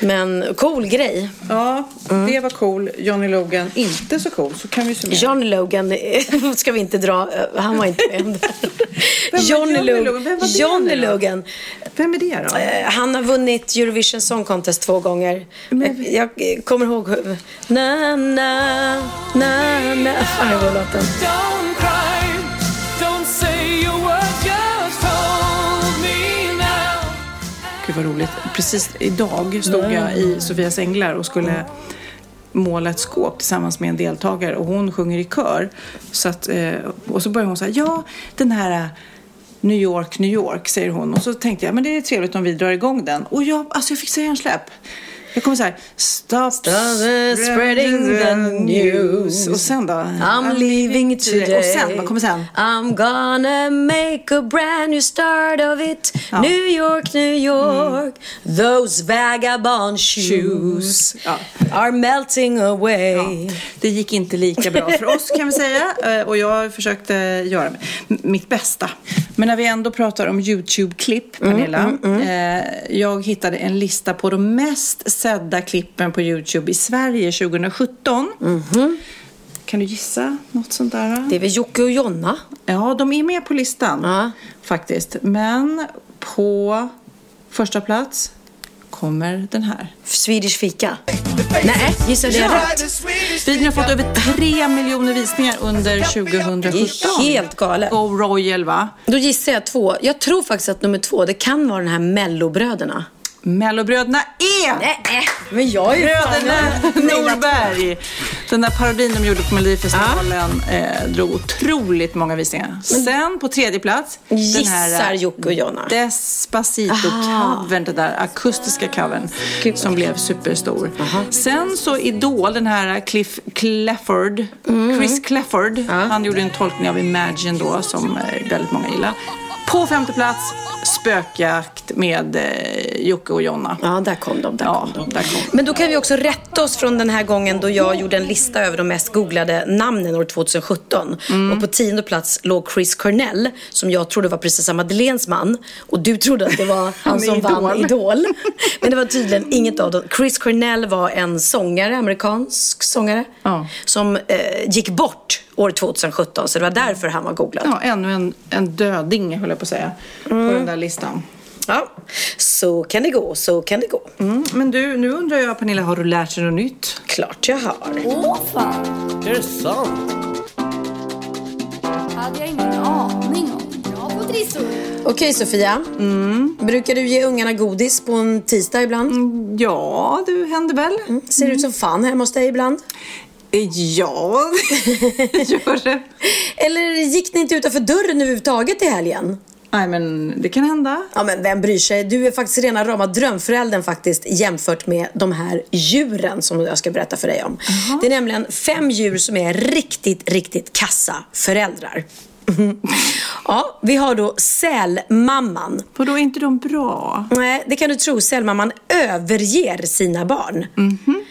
[SPEAKER 2] Men cool grej.
[SPEAKER 1] ja, det var cool. Johnny Logan inte så cool. Så kan vi summera.
[SPEAKER 2] John Logan ska vi inte dra, han var inte med Johnny
[SPEAKER 1] Johnny
[SPEAKER 2] Logan.
[SPEAKER 1] Vem
[SPEAKER 2] Johnny? Logan.
[SPEAKER 1] Vem är det då?
[SPEAKER 2] Eh, Han har vunnit Eurovision Song Contest två gånger.
[SPEAKER 1] Men-
[SPEAKER 2] Eh, Jag kommer ihåg. Na, na, na, na. Fan, jag låten.
[SPEAKER 1] Gud vad roligt. Precis idag stod jag i Sofias Änglar och skulle måla ett skåp tillsammans med en deltagare och hon sjunger i kör. Så att, eh, och så börjar hon säga, ja den här eh, New York, New York säger hon. Och så tänkte jag, men det är trevligt om vi drar igång den. Och jag, alltså jag fick så hjärnsläpp. Jag kommer så här, stop,
[SPEAKER 2] spreading the news.
[SPEAKER 1] Och sen då?
[SPEAKER 2] I'm leaving today.
[SPEAKER 1] Och sen, vad kommer sen?
[SPEAKER 2] I'm gonna make a brand new start of it.
[SPEAKER 1] Ja. Mm.
[SPEAKER 2] New York, New York. Those vagabond shoes
[SPEAKER 1] Ja.
[SPEAKER 2] are melting away.
[SPEAKER 1] Det gick inte lika bra för oss kan vi säga. Eh, Och jag försökte göra mitt bästa. Men när vi ändå pratar om YouTube-klipp, Pernilla. eh, Jag hittade en lista på de mest sedda klippen på YouTube i Sverige 2017. Kan du gissa något sånt där?
[SPEAKER 2] Det är väl Jocke och Jonna?
[SPEAKER 1] Ja, de är med på listan
[SPEAKER 2] Ja.
[SPEAKER 1] faktiskt. Men på första plats kommer den här.
[SPEAKER 2] Swedish fika? Nej, gissade jag rätt?
[SPEAKER 1] Videon har fått över 3 miljoner visningar under 2017.
[SPEAKER 2] Det är helt galet.
[SPEAKER 1] Go Royal va?
[SPEAKER 2] Då gissar jag två. Jag tror faktiskt att nummer två, det kan vara den här mellobröderna.
[SPEAKER 1] Mellobröderna är
[SPEAKER 2] Nej, men jag är ju
[SPEAKER 1] Bröderna Norberg. Den där parodin de gjorde på Melodifestivalen eh, drog otroligt många visningar. Sen på tredje plats. den eh,
[SPEAKER 2] Jocke och Jonna.
[SPEAKER 1] Despacito-covern, den där akustiska covern som blev superstor. Sen så Idol, den här Cliff Clefford,
[SPEAKER 2] Mm.
[SPEAKER 1] Chris Clefford, han gjorde en tolkning av Imagine då som eh, väldigt många gillar. På femte plats, Spökjakt med eh, Jocke och Jonna.
[SPEAKER 2] Ja, där kom de. Där
[SPEAKER 1] Ja,
[SPEAKER 2] kom de.
[SPEAKER 1] där kom.
[SPEAKER 2] Men då kan vi också rätta oss från den här gången då jag gjorde en lista över de mest googlade namnen år 2017.
[SPEAKER 1] Mm.
[SPEAKER 2] Och på tionde plats låg Chris Cornell, som jag trodde var prinsessa Madeleines man. Och du trodde att det var han som vann
[SPEAKER 1] Idol.
[SPEAKER 2] Idol. Men det var tydligen inget av dem. Chris Cornell var en sångare, amerikansk sångare,
[SPEAKER 1] Ja.
[SPEAKER 2] som eh, gick bort år 2017. Så det var därför han var googlad.
[SPEAKER 1] Ja, ännu en, en döding, höll jag på att säga, på den där listan.
[SPEAKER 2] Ja. Så kan det gå, så kan det gå.
[SPEAKER 1] Mm. Men du, nu undrar jag, Pernilla, har du lärt dig något nytt?
[SPEAKER 2] Klart jag har.
[SPEAKER 3] Åh fan,
[SPEAKER 4] Är det sant?
[SPEAKER 3] hade jag ingen aning om. Bra på trissor.
[SPEAKER 2] Okej Sofia. Brukar du ge ungarna godis på en tisdag ibland?
[SPEAKER 1] Ja, det händer väl.
[SPEAKER 2] Ser ut som fan hemma hos dig ibland?
[SPEAKER 1] Ja, gör det.
[SPEAKER 2] Eller gick ni inte utanför dörren överhuvudtaget i helgen?
[SPEAKER 1] Nej, men det kan hända.
[SPEAKER 2] Ja men vem bryr sig? Du är faktiskt rena rama drömföräldern faktiskt jämfört med de här djuren som jag ska berätta för dig om. Det är nämligen fem djur som är riktigt, riktigt kassa föräldrar. Ja, vi har då sälmamman.
[SPEAKER 1] För då är inte de bra.
[SPEAKER 2] Nej, det kan du tro. Sälmamman överger sina barn.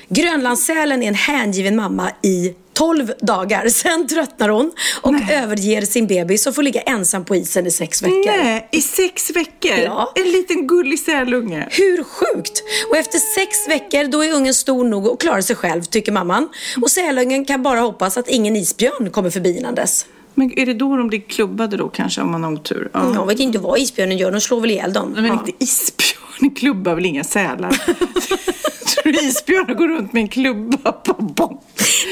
[SPEAKER 2] Grönlandssälen är en hängiven mamma i 12 dagar. Sen tröttnar hon och överger sin bebis och får ligga ensam på isen i sex veckor.
[SPEAKER 1] Nej, i sex veckor?
[SPEAKER 2] Ja.
[SPEAKER 1] En liten gullig sälunge.
[SPEAKER 2] Hur sjukt? Och efter sex veckor då är ungen stor nog och klarar sig själv, tycker mamman. Och sälungen kan bara hoppas att ingen isbjörn kommer förbi innan dess.
[SPEAKER 1] Men är det då de blir klubbade då kanske om man har otur? Ja.
[SPEAKER 2] Jag vet inte vad isbjörnen gör, de slår väl ihjäl dem.
[SPEAKER 1] Men
[SPEAKER 2] Ja.
[SPEAKER 1] inte isbjörn klubbar väl inga sälar? Tror du isbjörnar går runt med en klubba på bom?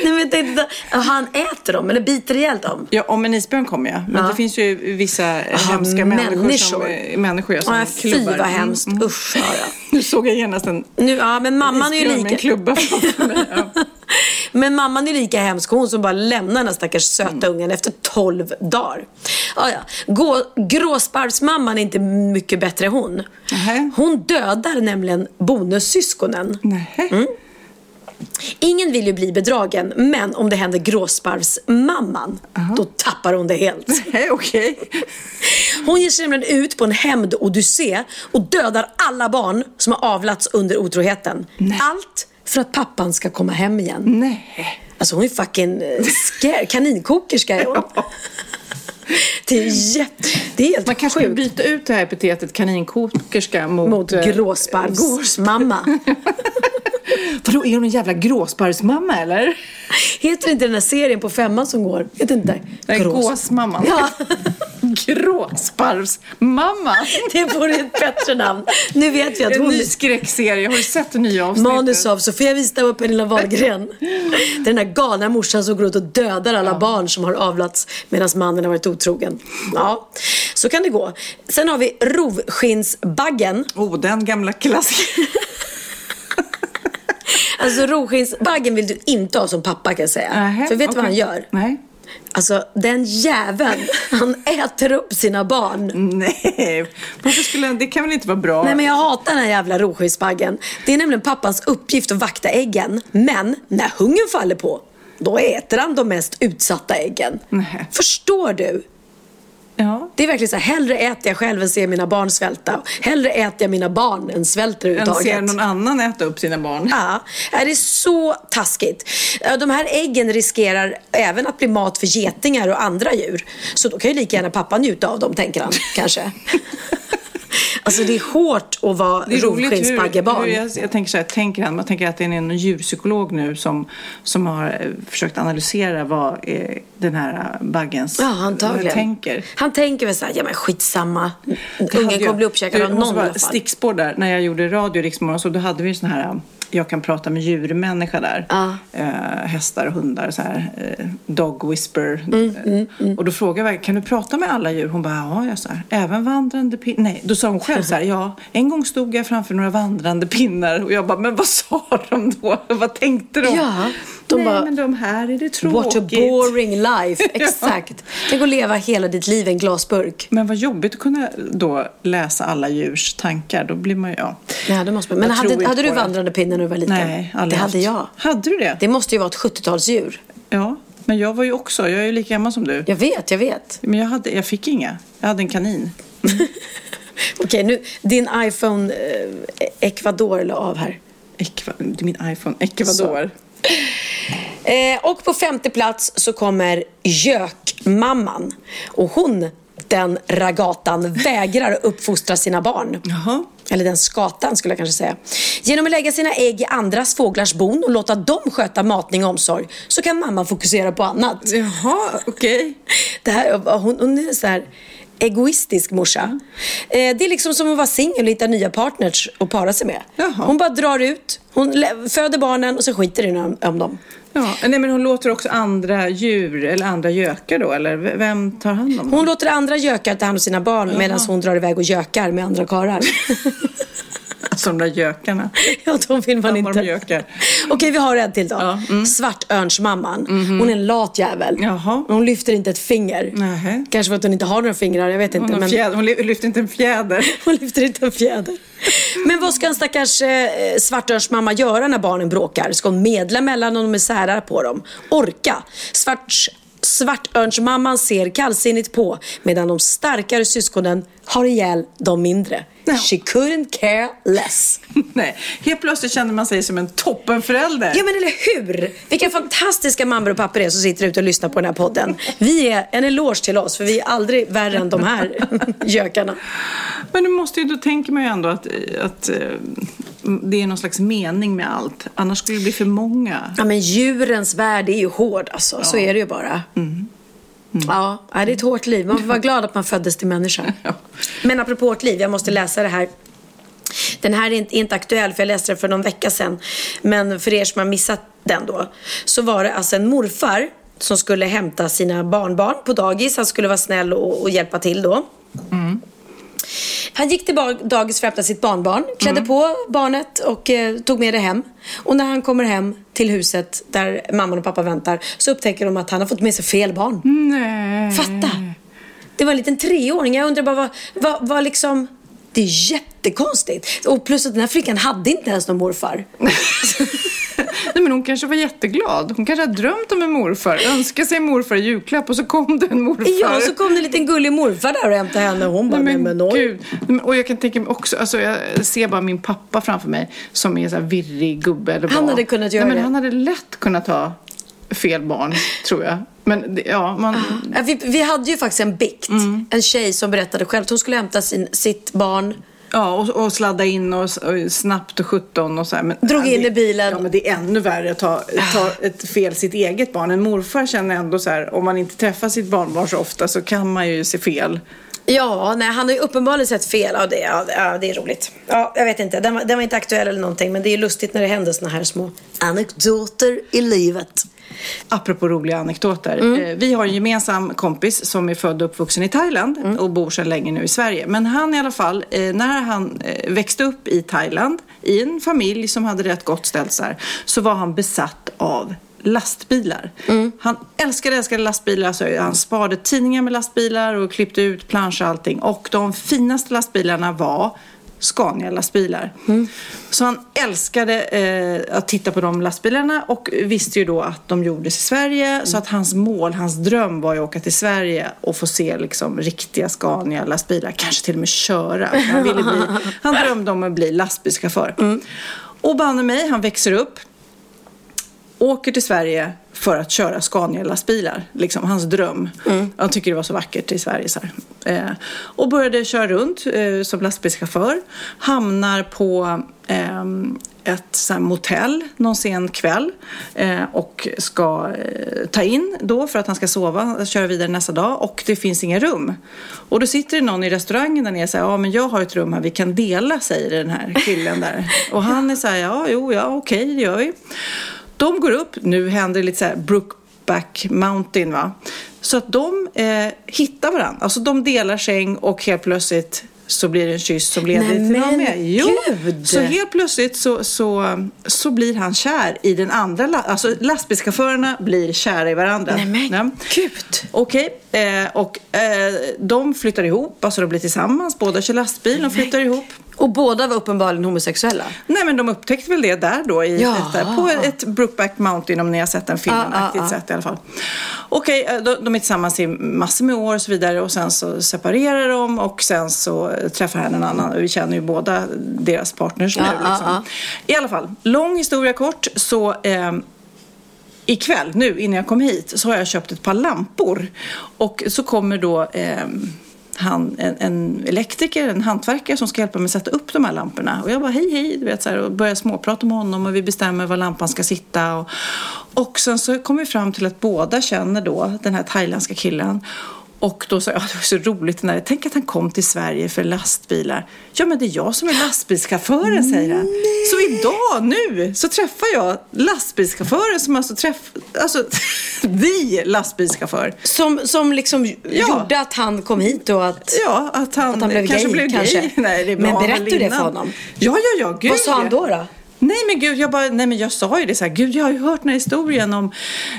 [SPEAKER 2] Nej, men jag tänkte, han äter dem eller biter ihjäl dem.
[SPEAKER 1] Ja, om en isbjörn kommer ja. Men
[SPEAKER 2] Ja.
[SPEAKER 1] det finns ju vissa hemska människor, som,
[SPEAKER 2] människor.
[SPEAKER 1] eh, människor ja, som
[SPEAKER 2] Ja, fy
[SPEAKER 1] klubbar.
[SPEAKER 2] vad hemskt.
[SPEAKER 1] Mm, mm.
[SPEAKER 2] Usch, Sara.
[SPEAKER 1] Nu såg jag genast en
[SPEAKER 2] Nu, ja, men mamman är ju
[SPEAKER 1] isbjörn med en
[SPEAKER 2] lika...
[SPEAKER 1] klubba framför mig. Ja.
[SPEAKER 2] Men mamman är lika hemsk, hon som bara lämnar den här stackars söta ungen efter 12 dagar. Ja, ja. Gå, gråsparvsmamman är inte mycket bättre hon.
[SPEAKER 1] Nähä.
[SPEAKER 2] Hon dödar nämligen bonussyskonen.
[SPEAKER 1] Nej.
[SPEAKER 2] Mm. Ingen vill ju bli bedragen, men om det händer gråsparvsmamman, då tappar hon det helt.
[SPEAKER 1] Nej, okej.
[SPEAKER 2] Hon ger sig nämligen ut på en hämndodyssé och dödar alla barn som har avlats under otroheten. Allt för att pappan ska komma hem igen.
[SPEAKER 1] Nej.
[SPEAKER 2] Alltså hon är fucking eh, scare, kaninkokerska är hon. Det är jätte... Det är helt
[SPEAKER 1] Man kanske
[SPEAKER 2] sjukt.
[SPEAKER 1] byta ut det här epitetet kaninkokerska mot...
[SPEAKER 2] Mot
[SPEAKER 1] eh,
[SPEAKER 2] gråsparvsmamma.
[SPEAKER 1] Vadå, är hon en jävla gråsparvsmamma eller?
[SPEAKER 2] Heter inte den här serien på femman som går? Heter inte Grås-
[SPEAKER 1] gåsmamman.
[SPEAKER 2] Ja,
[SPEAKER 1] Gråsparvsmamma.
[SPEAKER 2] det vore ett bättre namn. Nu vet vi att
[SPEAKER 1] En
[SPEAKER 2] hon...
[SPEAKER 1] ny skräckserie. Har du sett det nya avsnittet?
[SPEAKER 2] Manus av Sofia Wistam och Pernilla Wahlgren. Det är den där galna morsan som går ut och dödar alla barn som har avlats medan mannen har varit otrogen. Ja, så kan det gå. Sen har vi rovskinnsbaggen.
[SPEAKER 1] Oh, den gamla klassikern.
[SPEAKER 2] Alltså rovskinnsbaggen vill du inte ha som pappa kan jag säga.
[SPEAKER 1] Nähä,
[SPEAKER 2] För vet du vad han gör?
[SPEAKER 1] Nej.
[SPEAKER 2] Alltså den jäveln, han äter upp sina barn.
[SPEAKER 1] Nej, varför skulle han, det kan väl inte vara bra?
[SPEAKER 2] Nej men jag hatar den här jävla rovskinnsbaggen. Det är nämligen pappans uppgift att vakta äggen. Men när hungern faller på, då äter han de mest utsatta äggen.
[SPEAKER 1] Nej.
[SPEAKER 2] Förstår du?
[SPEAKER 1] Ja.
[SPEAKER 2] Det är verkligen så här, hellre äter jag själv än ser mina barn svälta. Hellre äter jag mina barn än svälter
[SPEAKER 1] Än
[SPEAKER 2] överhuvudtaget.
[SPEAKER 1] ser någon annan äta upp sina barn.
[SPEAKER 2] Ja, det är så taskigt. De här äggen riskerar även att bli mat för getingar och andra djur. Så då kan ju lika gärna pappa njuta av dem, tänker han kanske. Alltså det är hårt att vara rovskinnsbaggebarn.
[SPEAKER 1] jag, jag tänker så här, tänker han, man tänker att det är en djurpsykolog nu som, som har eh, försökt analysera vad eh, den här eh, baggens
[SPEAKER 2] Ja, antagligen.
[SPEAKER 1] tänker.
[SPEAKER 2] Han tänker väl såhär, ja men skitsamma. Ungen kommer bli uppkäkad av någon i alla fall.
[SPEAKER 1] Stickspår där, när jag gjorde radio i Riksmorgon så då hade vi en sån här jag kan prata med djurmänniska där.
[SPEAKER 2] Ja.
[SPEAKER 1] Eh, hästar och hundar, så här, eh, dog whisper.
[SPEAKER 2] Mm,
[SPEAKER 1] Eh, Och då frågade jag, kan du prata med alla djur? Hon bara, ja, jag så här, även vandrande pinnar. Nej, då sa hon själv så här, ja, en gång stod jag framför några vandrande pinnar. Och jag bara, men vad sa de då? vad tänkte de?
[SPEAKER 2] Ja, de
[SPEAKER 1] Nej,
[SPEAKER 2] bara,
[SPEAKER 1] men de här är det tråkigt.
[SPEAKER 2] What a boring life. Exakt. Tänk att leva hela ditt liv i en glasburk.
[SPEAKER 1] Men vad jobbigt att kunna då läsa alla djurs tankar. Då blir man ju, ja.
[SPEAKER 2] Ja, det måste man. Men
[SPEAKER 1] Jag
[SPEAKER 2] hade, hade du vandrande pinnar när du var liten?
[SPEAKER 1] Nej, aldrig
[SPEAKER 2] Det hade jag.
[SPEAKER 1] Hade du det?
[SPEAKER 2] Det måste ju vara ett 70-talsdjur.
[SPEAKER 1] Ja, men jag var ju också, jag är ju lika gammal som du.
[SPEAKER 2] Jag vet, jag vet.
[SPEAKER 1] Men jag, hade, jag fick inga. Jag hade en kanin.
[SPEAKER 2] Okej, nu, din iPhone eh, Ecuador la av här.
[SPEAKER 1] Ekva, min iPhone. Ecuador.
[SPEAKER 2] Eh, och på femte plats så kommer Gökmamman. Och hon, den ragatan, vägrar uppfostra sina barn.
[SPEAKER 1] Jaha.
[SPEAKER 2] Eller den skatan skulle jag kanske säga. Genom att lägga sina ägg i andras fåglars bon och låta dem sköta matning och omsorg så kan mamman fokusera på annat.
[SPEAKER 1] Jaha, okej.
[SPEAKER 2] Det här, hon, hon är så här egoistisk morsa. Eh, det är liksom som att vara singel och hitta nya partners att para sig med.
[SPEAKER 1] Jaha.
[SPEAKER 2] Hon bara drar ut, hon föder barnen och så skiter det om, om dem.
[SPEAKER 1] Ja, nej, men hon låter också andra djur eller andra gökar då, eller vem tar hand om dem?
[SPEAKER 2] Hon låter andra gökar ta hand om sina barn medan hon drar iväg och gökar med andra karlar.
[SPEAKER 1] Alltså de där gökarna.
[SPEAKER 2] ja, de vill man inte.
[SPEAKER 1] gökar.
[SPEAKER 2] Okej, vi har en till då.
[SPEAKER 1] Ja, mm.
[SPEAKER 2] Svartörnsmamman. Hon är en lat jävel.
[SPEAKER 1] Jaha.
[SPEAKER 2] Hon lyfter inte ett finger.
[SPEAKER 1] Nähä.
[SPEAKER 2] Kanske för att hon inte har några fingrar, jag vet
[SPEAKER 1] Hon,
[SPEAKER 2] inte.
[SPEAKER 1] har
[SPEAKER 2] Men...
[SPEAKER 1] fjäder, hon ly- lyfter inte en fjäder.
[SPEAKER 2] Hon lyfter inte en fjäder. Men vad ska en stackars eh, svartörnsmamma göra när barnen bråkar? Ska hon medla mellan dem och sära på dem? Orka? Svarts Svartörnsmamman ser kallsinnigt på medan de starkare syskonen har ihjäl de mindre.
[SPEAKER 1] Ja.
[SPEAKER 2] She couldn't care less.
[SPEAKER 1] Nej, helt plötsligt kände man sig som en toppenförälder.
[SPEAKER 2] Ja men eller hur! Vilka fantastiska mammor och pappor det är som sitter ute och lyssnar på den här podden. Vi är en eloge till oss för vi är aldrig värre än de här gökarna.
[SPEAKER 1] Men du måste ju, då tänker man ju ändå att, att eh, det är någon slags mening med allt. Annars skulle det bli för många.
[SPEAKER 2] Ja men djurens värld är ju hård alltså. Så är det ju bara. Ja, det är ett hårt liv. Man får vara glad att man föddes till människa.
[SPEAKER 1] Ja.
[SPEAKER 2] Men apropå hårt liv, jag måste läsa det här. Den här är inte, inte aktuell för jag läste den för någon vecka sedan. Men för er som har missat den då. Så var det alltså en morfar som skulle hämta sina barnbarn på dagis. Han skulle vara snäll och, och hjälpa till då. Han gick till dagis för att hämta sitt barnbarn, klädde på barnet och eh, tog med det hem. Och när han kommer hem till huset där mamman och pappa väntar så upptäcker de att han har fått med sig fel barn.
[SPEAKER 1] Nej.
[SPEAKER 2] Fatta! Det var en liten treåring. Jag undrar bara vad, vad, vad liksom... Det är jättekonstigt. Och plus att den här flickan hade inte ens någon morfar.
[SPEAKER 1] Nej, men hon kanske var jätteglad. Hon kanske har drömt om en morfar, önskade sig en morfar i julklapp och så kom det en morfar.
[SPEAKER 2] Ja, och så kom det en liten gullig morfar där och hämtade henne och hon bara, nej men oj.
[SPEAKER 1] gud. Men- Och jag kan tänka mig också, alltså jag ser bara min pappa framför mig som är så här virrig gubbe. Eller
[SPEAKER 2] Han hade kunnat göra
[SPEAKER 1] Nej, men
[SPEAKER 2] det.
[SPEAKER 1] Han hade lätt kunnat ha fel barn, tror jag. Men det- ja, man...
[SPEAKER 2] Ja, Vi, vi hade ju faktiskt en bikt.
[SPEAKER 1] Mm.
[SPEAKER 2] En tjej som berättade själv att hon skulle hämta sin, sitt barn.
[SPEAKER 1] Ja, och, och sladda in och, och snabbt och 17 och så här. Men,
[SPEAKER 2] Drog in
[SPEAKER 1] det,
[SPEAKER 2] i bilen.
[SPEAKER 1] Ja, men det är ännu värre att ta, ta ett fel sitt eget barn. En morfar känner ändå så här, om man inte träffar sitt barnbarn så ofta så kan man ju se fel.
[SPEAKER 2] Ja, nej, han har ju uppenbarligen sett fel. Ja, det, ja, det- är roligt. Ja, jag vet inte. Den var, den var inte aktuell eller någonting. Men det är lustigt när det händer såna här små anekdoter i livet.
[SPEAKER 1] Apropå roliga anekdoter.
[SPEAKER 2] Mm.
[SPEAKER 1] Eh, Vi har en gemensam kompis som är född och uppvuxen i Thailand
[SPEAKER 2] Mm.
[SPEAKER 1] och bor sedan länge nu i Sverige. Men han i alla fall, eh, när han eh, växte upp i Thailand i en familj som hade rätt gott ställt så här, så var han besatt av lastbilar.
[SPEAKER 2] Mm.
[SPEAKER 1] Han älskade, älskade lastbilar. Så han sparade tidningar med lastbilar och klippte ut planscher och allting. Och de finaste lastbilarna var Scania-lastbilar. Så han älskade eh, att titta på de lastbilarna och visste ju då att de gjordes i Sverige. Så att hans mål, hans dröm var ju att åka till Sverige och få se liksom riktiga Scania-lastbilar. Kanske till och med köra. Han, ville bli, han drömde om att bli lastbilschaufför. Och banne mig, han växer upp åker till Sverige för att köra Scania-lastbilar. Liksom hans dröm. Han tycker det var så vackert i Sverige. Så. Eh, och började köra runt eh, som lastbilschaufför. Hamnar på ehm, ett så här, motell någon sen kväll eh, och ska eh, ta in då för att han ska sova, köra vidare nästa dag och det finns inga rum. Och då sitter det någon i restaurangen där nere och säger ja men jag har ett rum här vi kan dela säger den här killen där. Och han är så här ja jo ja okej det gör vi. De går upp, nu händer det lite så här Brookback Mountain va. Så att de eh, hittar varandra. Alltså de delar säng och helt plötsligt så blir det en kyss som leder
[SPEAKER 2] Nej,
[SPEAKER 1] till någon
[SPEAKER 2] men
[SPEAKER 1] mer. Jo,
[SPEAKER 2] gud!
[SPEAKER 1] så helt plötsligt så, så, så blir han kär i den andra. Alltså lastbilschaufförerna blir kära i varandra.
[SPEAKER 2] Nej men
[SPEAKER 1] Ja.
[SPEAKER 2] gud.
[SPEAKER 1] Okej, eh, och eh, de flyttar ihop, alltså de blir tillsammans, båda kör lastbil, de flyttar ihop.
[SPEAKER 2] Och båda var uppenbarligen homosexuella.
[SPEAKER 1] Nej men de upptäckte väl det där då i
[SPEAKER 2] Ja.
[SPEAKER 1] ett, där, på ett Brookback Mountain om ni har sett den filmen, aktigt
[SPEAKER 2] ja.
[SPEAKER 1] sett i alla fall. Okej, eh, de, de är tillsammans i massor med år och så vidare och sen så separerar de och sen så träffar han en annan. Vi känner ju båda deras partners nu. Liksom. I alla fall, lång historia kort så eh, ikväll, nu innan jag kom hit, så har jag köpt ett par lampor. Och så kommer då eh, han, en, en elektriker, en hantverkare som ska hjälpa mig att sätta upp de här lamporna. Och jag bara hej hej, du vet så här, och börjar småprata med honom och vi bestämmer var lampan ska sitta. Och, och sen så kommer vi fram till att båda känner då den här thailändska killen. Och då sa jag, "Ja, det var så roligt, när jag, tänk att han kom till Sverige för lastbilar. Ja men det är jag som är lastbilschauffören säger han. Så idag, nu, så träffar jag lastbilschauffören som alltså träffar, alltså vi lastbilschaufför.
[SPEAKER 2] Som, som liksom gjorde att han kom hit och att...
[SPEAKER 1] Ja, att han,
[SPEAKER 2] Att han blev
[SPEAKER 1] kanske
[SPEAKER 2] gay,
[SPEAKER 1] blev
[SPEAKER 2] kanske.
[SPEAKER 1] gay. Nej, det
[SPEAKER 2] Men berättade du det för honom?
[SPEAKER 1] Ja, ja, ja. Gud,
[SPEAKER 2] Vad sa han
[SPEAKER 1] ja.
[SPEAKER 2] då? då?
[SPEAKER 1] Nej men gud, jag, bara, nej, men jag sa ju det så här, gud jag har ju hört den här historien om,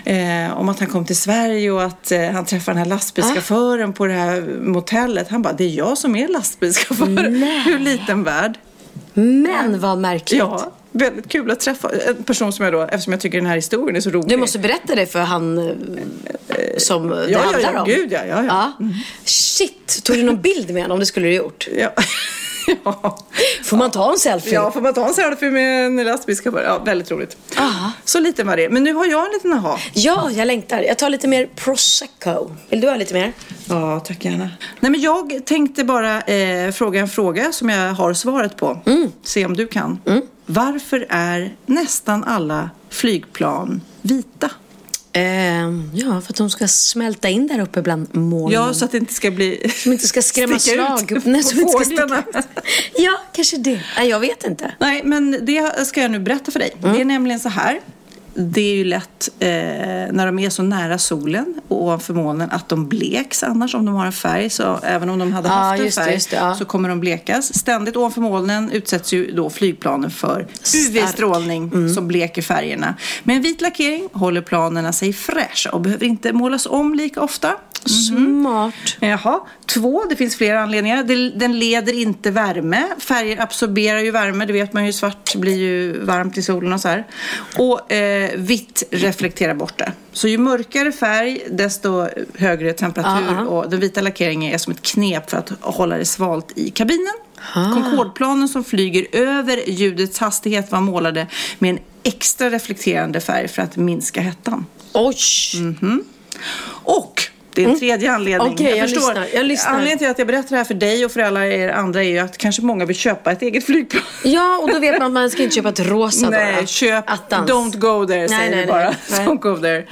[SPEAKER 1] eh, om att han kom till Sverige och att eh, han träffade den här lastbilschauffören på det här motellet. Han bara, det är jag som är lastbilschaufför.
[SPEAKER 2] Nej.
[SPEAKER 1] Hur liten värld.
[SPEAKER 2] Men vad märkligt.
[SPEAKER 1] Ja, väldigt kul att träffa en person som jag då, eftersom jag tycker den här historien är så rolig.
[SPEAKER 2] Du måste berätta det för han eh, som det
[SPEAKER 1] ja,
[SPEAKER 2] handlar
[SPEAKER 1] ja, ja,
[SPEAKER 2] om.
[SPEAKER 1] gud ja, ja, ja.
[SPEAKER 2] Shit, tog du någon bild med honom? Det skulle du gjort.
[SPEAKER 1] Ja. ja.
[SPEAKER 2] Får man ta en selfie?
[SPEAKER 1] Ja, får man ta en selfie med en lastbilschaufför? Ja, väldigt roligt.
[SPEAKER 2] Aha.
[SPEAKER 1] Så lite var det. Men nu har jag en liten aha.
[SPEAKER 2] Ja, jag längtar. Jag tar lite mer prosecco. Vill du ha lite mer?
[SPEAKER 1] Ja, tack gärna. Nej, men jag tänkte bara eh, fråga en fråga som jag har svaret på. Se om du kan. Varför är nästan alla flygplan vita?
[SPEAKER 2] Ehm, ja, för att de ska smälta in där uppe bland molnen.
[SPEAKER 1] Ja, så att det inte ska bli...
[SPEAKER 2] Som inte ska skrämma slag.
[SPEAKER 1] ut
[SPEAKER 2] Nej, som inte ska sticka ut. Ja, kanske det. Nej, jag vet inte.
[SPEAKER 1] Nej, men det ska jag nu berätta för dig. Det är nämligen så här. Det är ju lätt eh, när de är så nära solen och ovanför molnen att de bleks annars om de har en färg. Så även om de hade
[SPEAKER 2] Ja,
[SPEAKER 1] haft en
[SPEAKER 2] det,
[SPEAKER 1] färg
[SPEAKER 2] just det, ja.
[SPEAKER 1] så kommer de blekas. Ständigt ovanför molnen utsätts ju då flygplanen för. UV-strålning
[SPEAKER 2] Mm.
[SPEAKER 1] som bleker färgerna. Med en vit lackering håller planerna sig fräscha och behöver inte målas om lika ofta.
[SPEAKER 2] Smart.
[SPEAKER 1] Jaha. Två, det finns flera anledningar. Det- Den leder inte värme. Färger absorberar ju värme, det vet man ju. Svart blir ju varmt i solen och så här. Och eh, vitt reflekterar bort det. Så ju mörkare färg, desto högre temperatur.
[SPEAKER 2] Ja, ja.
[SPEAKER 1] Och den vita lackeringen är som ett knep för att hålla det svalt i kabinen. Concorde-planen som flyger över ljudets hastighet var målade med en extra reflekterande färg för att minska hettan.
[SPEAKER 2] Oj!
[SPEAKER 1] Och det är en tredje anledning.
[SPEAKER 2] Mm. Okej, jag lyssnar, jag lyssnar.
[SPEAKER 1] Anledningen till att jag berättar det här för dig och för alla er andra är ju att kanske många vill köpa ett eget flygplan.
[SPEAKER 2] Ja, och då vet man att man ska inte köpa ett rosa
[SPEAKER 1] Nej,
[SPEAKER 2] då.
[SPEAKER 1] köp
[SPEAKER 2] Attans.
[SPEAKER 1] don't go there
[SPEAKER 2] Nej,
[SPEAKER 1] säger
[SPEAKER 2] nej,
[SPEAKER 1] vi bara.
[SPEAKER 2] nej.
[SPEAKER 1] Don't go there.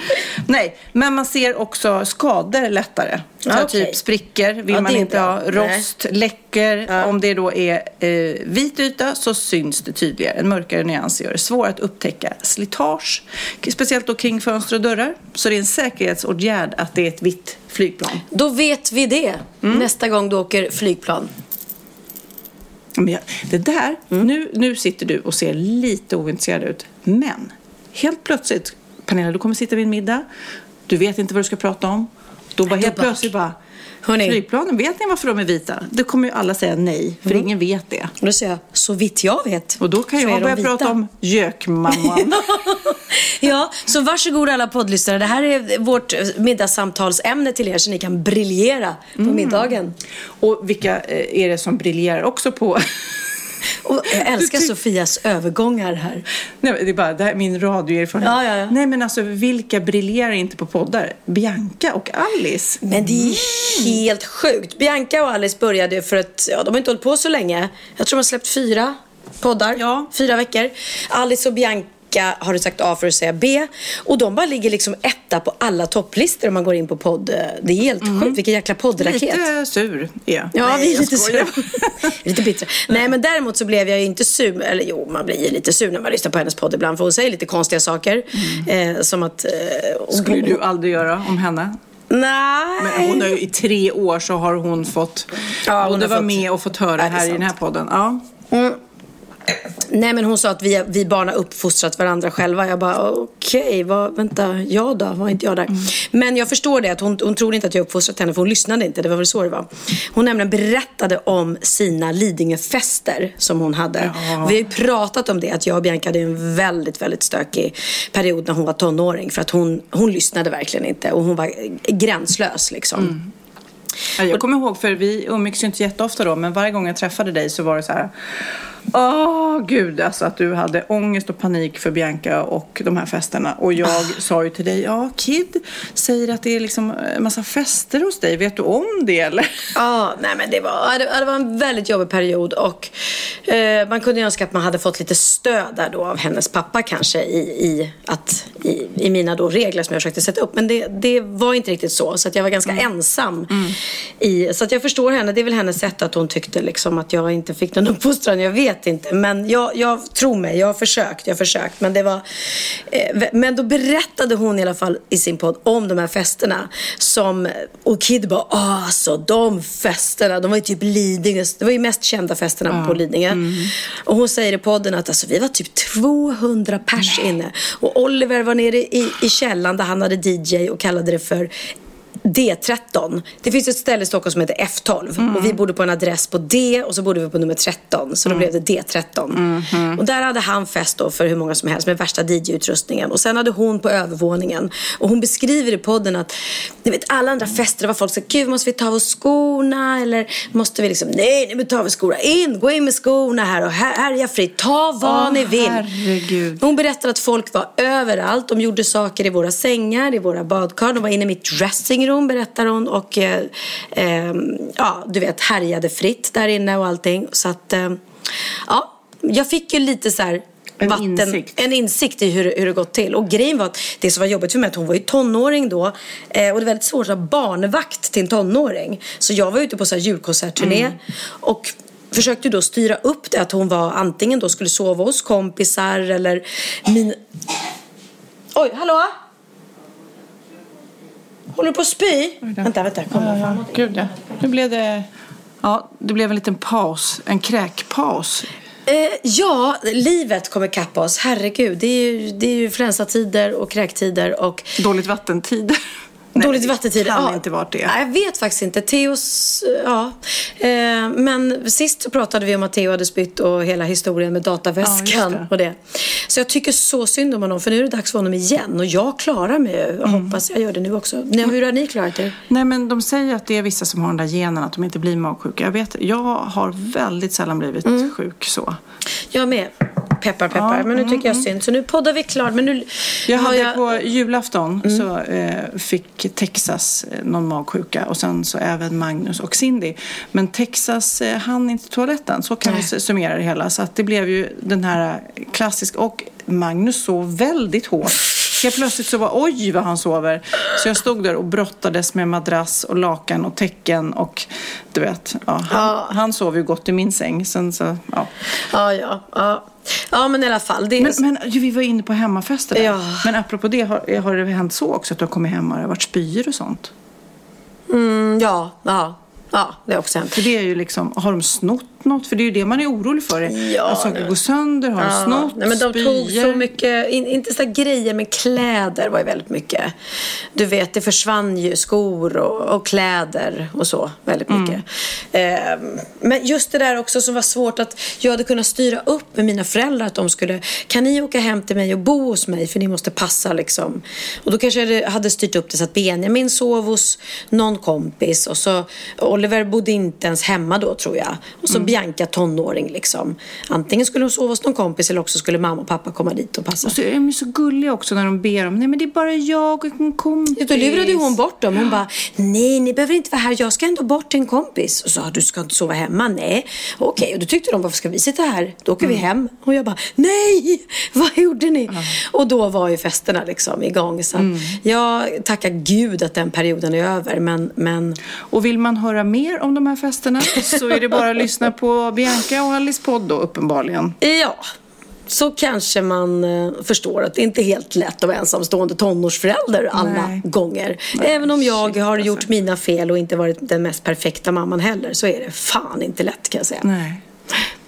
[SPEAKER 1] Nej, men man ser också skador lättare. Så
[SPEAKER 2] Ja, okej.
[SPEAKER 1] typ sprickor vill
[SPEAKER 2] Ja,
[SPEAKER 1] man inte
[SPEAKER 2] bra.
[SPEAKER 1] ha. Rost, läcker.
[SPEAKER 2] Ja.
[SPEAKER 1] Om det då är eh, vit yta så syns det tydligare. En mörkare nyans gör det svårare att upptäcka slitage. Speciellt då kring fönster och dörrar. Så det är en säkerhetsåtgärd att det är ett vitt flygplan.
[SPEAKER 2] Då vet vi det nästa gång du åker flygplan.
[SPEAKER 1] Men det där,
[SPEAKER 2] Mm.
[SPEAKER 1] nu, nu sitter du och ser lite ointresserad ut. Men helt plötsligt, Pernilla, du kommer sitta vid en middag. Du vet inte vad du ska prata om. Då
[SPEAKER 2] Nej,
[SPEAKER 1] helt
[SPEAKER 2] då
[SPEAKER 1] plötsligt bara,
[SPEAKER 2] Hörni.
[SPEAKER 1] flygplanen, vet ni varför de är vita? Det kommer ju alla säga nej, för
[SPEAKER 2] Mm.
[SPEAKER 1] ingen vet det.
[SPEAKER 2] Och då säger jag, så vitt jag vet.
[SPEAKER 1] Och då kan jag börja
[SPEAKER 2] vita.
[SPEAKER 1] prata om gökmamman.
[SPEAKER 2] ja, så varsågod alla poddlyssnare. Det här är vårt middagssamtalsämne till er så ni kan briljera på
[SPEAKER 1] Mm.
[SPEAKER 2] middagen.
[SPEAKER 1] och vilka eh, är det som briljerar också på...
[SPEAKER 2] Och jag älskar Sofias övergångar här.
[SPEAKER 1] Nej, det är bara det här, är min radioerfarenhet.
[SPEAKER 2] Ja, ja, ja.
[SPEAKER 1] Nej, men alltså vilka briljerar inte på poddar? Bianca och Alice.
[SPEAKER 2] Men det är helt sjukt. Bianca och Alice började för att, ja de har inte hållit på så länge. Jag tror de har släppt fyra poddar,
[SPEAKER 1] Ja.
[SPEAKER 2] fyra veckor. Alice och Bianca har du sagt A för att säga B. Och de bara ligger liksom etta på alla topplistor om man går in på podd. Det är helt sjukt, vilken jäkla poddraket.
[SPEAKER 1] Lite sur är jag.
[SPEAKER 2] Ja,
[SPEAKER 1] Nej,
[SPEAKER 2] vi är
[SPEAKER 1] jag
[SPEAKER 2] lite
[SPEAKER 1] skojar.
[SPEAKER 2] sur. lite bittra. Nej, men däremot så blev jag ju inte sur. Eller jo, man blir lite sur när man lyssnar på hennes podd ibland. För hon säger lite konstiga saker. Eh, som att... Eh,
[SPEAKER 1] skulle du aldrig göra om henne?
[SPEAKER 2] Nej.
[SPEAKER 1] Men hon har ju, I tre år så har hon fått
[SPEAKER 2] Ja, hon
[SPEAKER 1] både vara med och fått höra här i den här
[SPEAKER 2] sant.
[SPEAKER 1] podden. Ja.
[SPEAKER 2] Nej men hon sa att vi, vi barn har uppfostrat varandra själva. Jag bara okej, vad, vänta, jag då? Var inte jag där? Men jag förstår det att hon, hon tror inte att jag uppfostrat henne för hon lyssnade inte. Det var väl så det var. Hon nämligen berättade om sina Lidingöfester som hon hade.
[SPEAKER 1] Ja.
[SPEAKER 2] Vi har ju pratat om det att jag och Bianca hade en väldigt, väldigt stökig period när hon var tonåring. För att hon, hon lyssnade verkligen inte och hon var gränslös liksom.
[SPEAKER 1] Ja, Jag kommer ihåg, för vi umgicks ju inte jätteofta då, men varje gång jag träffade dig så var det så här Åh gud, alltså att du hade ångest och panik för Bianca och de här festerna. Och jag
[SPEAKER 2] Ah.
[SPEAKER 1] sa ju till dig, ja Kid säger att det är liksom en massa fester hos dig. Vet du om det eller?
[SPEAKER 2] Ja, nej men det var, det, det var en väldigt jobbig period och eh, man kunde ju önska att man hade fått lite stöd där då av hennes pappa kanske i, i, att, i, i mina då regler som jag försökte sätta upp. Men det, det var inte riktigt så, så att jag var ganska ensam. I, så att jag förstår henne, det är väl hennes sätt att hon tyckte liksom att jag inte fick någon uppfostran, jag vet inte. Men jag, jag tror mig, jag har försökt, jag har försökt. Men det var, eh, men då berättade hon i alla fall i sin podd om de här festerna. Som, och Kid bara, "Ah, alltså de festerna, de var ju typ Lidingö, det var ju mest kända festerna på Lidingö. Och hon säger i podden att alltså, vi var typ 200 pers inne. Och Oliver var nere i, i källaren där han hade DJ och kallade det för D13. Det finns ett ställe i Stockholm som heter F12 och vi bodde på en adress på D och så bodde vi på nummer 13 så då blev det D13. Och där hade han fest då för hur många som helst med värsta DJ-utrustningen och sen hade hon på övervåningen och hon beskriver i podden att ni vet alla andra fester var folk så gud måste vi ta av oss skorna eller måste vi liksom nej nu tar vi skorna in, gå in med skorna här och här, härja fritt, ta vad
[SPEAKER 1] Åh,
[SPEAKER 2] ni vill.
[SPEAKER 1] herregud.
[SPEAKER 2] Hon berättade att folk var överallt. De gjorde saker i våra sängar, i våra badkar. De var inne i mitt dressingroom, berättar hon. Och eh, eh, ja, du vet, härjade fritt där inne och allting. Så att, eh, ja, jag fick ju lite så här
[SPEAKER 1] En
[SPEAKER 2] vatten,
[SPEAKER 1] insikt.
[SPEAKER 2] en insikt i hur, hur det gått till. Och grejen var att det som var jobbigt för mig att hon var ju tonåring då. Eh, och det är väldigt svårt att ha barnvakt till en tonåring. Så jag var ute på så här julkonsertturné.
[SPEAKER 1] Mm.
[SPEAKER 2] Och försökte då styra upp det att hon var antingen då skulle sova hos kompisar eller min... Oj, hallå? Håller du på att spy? Vänta, vänta. Kom.
[SPEAKER 1] Ja, ja, gud ja. Nu blev det... Ja, det blev en liten paus. En kräkpaus.
[SPEAKER 2] Eh, ja, livet kommer kappa oss. Herregud, det är ju, det är ju influensatider och kräktider och
[SPEAKER 1] Dåligt vattentider.
[SPEAKER 2] Dåligt
[SPEAKER 1] det
[SPEAKER 2] vattentider.
[SPEAKER 1] kan
[SPEAKER 2] ja.
[SPEAKER 1] inte varit det.
[SPEAKER 2] Nej, jag vet faktiskt inte. Theos, ja. Eh, men sist så pratade vi om att Theo hade spytt och hela historien med
[SPEAKER 1] Ja,
[SPEAKER 2] dataväskan
[SPEAKER 1] just det.
[SPEAKER 2] och det. Så jag tycker så synd om honom för nu är det dags för honom igen och jag klarar mig. Jag
[SPEAKER 1] Mm.
[SPEAKER 2] hoppas jag gör det nu också. Nej, hur har ni klarat er?
[SPEAKER 1] Nej, men de säger att det är vissa som har den där genen att de inte blir magsjuka. Jag vet, jag har väldigt sällan blivit
[SPEAKER 2] Mm.
[SPEAKER 1] sjuk så.
[SPEAKER 2] Jag med. Peppar, peppar.
[SPEAKER 1] Ja,
[SPEAKER 2] men nu tycker jag synd. Så nu poddar vi klart. Men nu
[SPEAKER 1] Jag hade på julafton så eh, fick Texas eh, någon magsjuka och sen så även Magnus och Cindy. Men Texas eh, hann inte toaletten, så kan
[SPEAKER 2] Nej.
[SPEAKER 1] vi summera det hela. Så att det blev ju den här klassiska, och Magnus sov väldigt hårt. Helt plötsligt så var oj vad han sover. Så jag stod där och brottades med madrass och lakan och täcken och du vet, ja, han,
[SPEAKER 2] Ja.
[SPEAKER 1] han sov ju gott i min säng. Sen så, ja.
[SPEAKER 2] Ja, ja, ja. Ja, men i alla fall. Det.
[SPEAKER 1] Men, men vi var inne på hemmafester där.
[SPEAKER 2] Ja.
[SPEAKER 1] Men apropå det, har, har det hänt så också att du har kommit hem och det har varit spyor och sånt?
[SPEAKER 2] mm, ja, ja, ja, det har också hänt.
[SPEAKER 1] För det är ju liksom, har de snott något? För det är ju det man är orolig för.
[SPEAKER 2] Ja,
[SPEAKER 1] att saker går sönder, har de snott,
[SPEAKER 2] nej, men de tog
[SPEAKER 1] spyor?
[SPEAKER 2] så mycket, in, inte så grejer men kläder var ju väldigt mycket. Du vet det försvann ju skor och, och kläder och så väldigt
[SPEAKER 1] Mm.
[SPEAKER 2] mycket. Ehm, men just det där också som var svårt att jag hade kunnat styra upp med mina föräldrar att de skulle kan ni åka hem till mig och bo hos mig för ni måste passa liksom. Och då kanske jag hade- styrt upp det så att Benjamin sov hos någon kompis och så Oliver bodde inte ens hemma då tror jag. Och så Bianca tonåring liksom. Antingen skulle hon sova hos någon kompis eller också skulle mamma och pappa komma dit och passa.
[SPEAKER 1] Och så är de ju så gulliga också när de ber om, nej men det är bara jag och en kompis.
[SPEAKER 2] Då lurade hon bort dem. Hon bara, nej ni behöver inte vara här, jag ska ändå bort till en kompis. Och sa, du ska inte sova hemma? Nej. Okej, och då tyckte de, varför ska vi sitta här? Då åker vi hem. Och jag bara, nej! Vad gjorde ni? Och då var ju festerna liksom igång. Så att jag tackar gud att den perioden är över. Men, men
[SPEAKER 1] Och vill man höra mer om de här festerna så är det bara att lyssna på Bianca och Alice podd då uppenbarligen.
[SPEAKER 2] ja. Så kanske man eh, förstår att det inte är helt lätt att vara ensamstående tonårsförälder alla
[SPEAKER 1] Nej.
[SPEAKER 2] gånger. Även om jag
[SPEAKER 1] shit,
[SPEAKER 2] har
[SPEAKER 1] alltså.
[SPEAKER 2] gjort mina fel och inte varit den mest perfekta mamman heller så är det fan inte lätt kan jag säga.
[SPEAKER 1] Nej.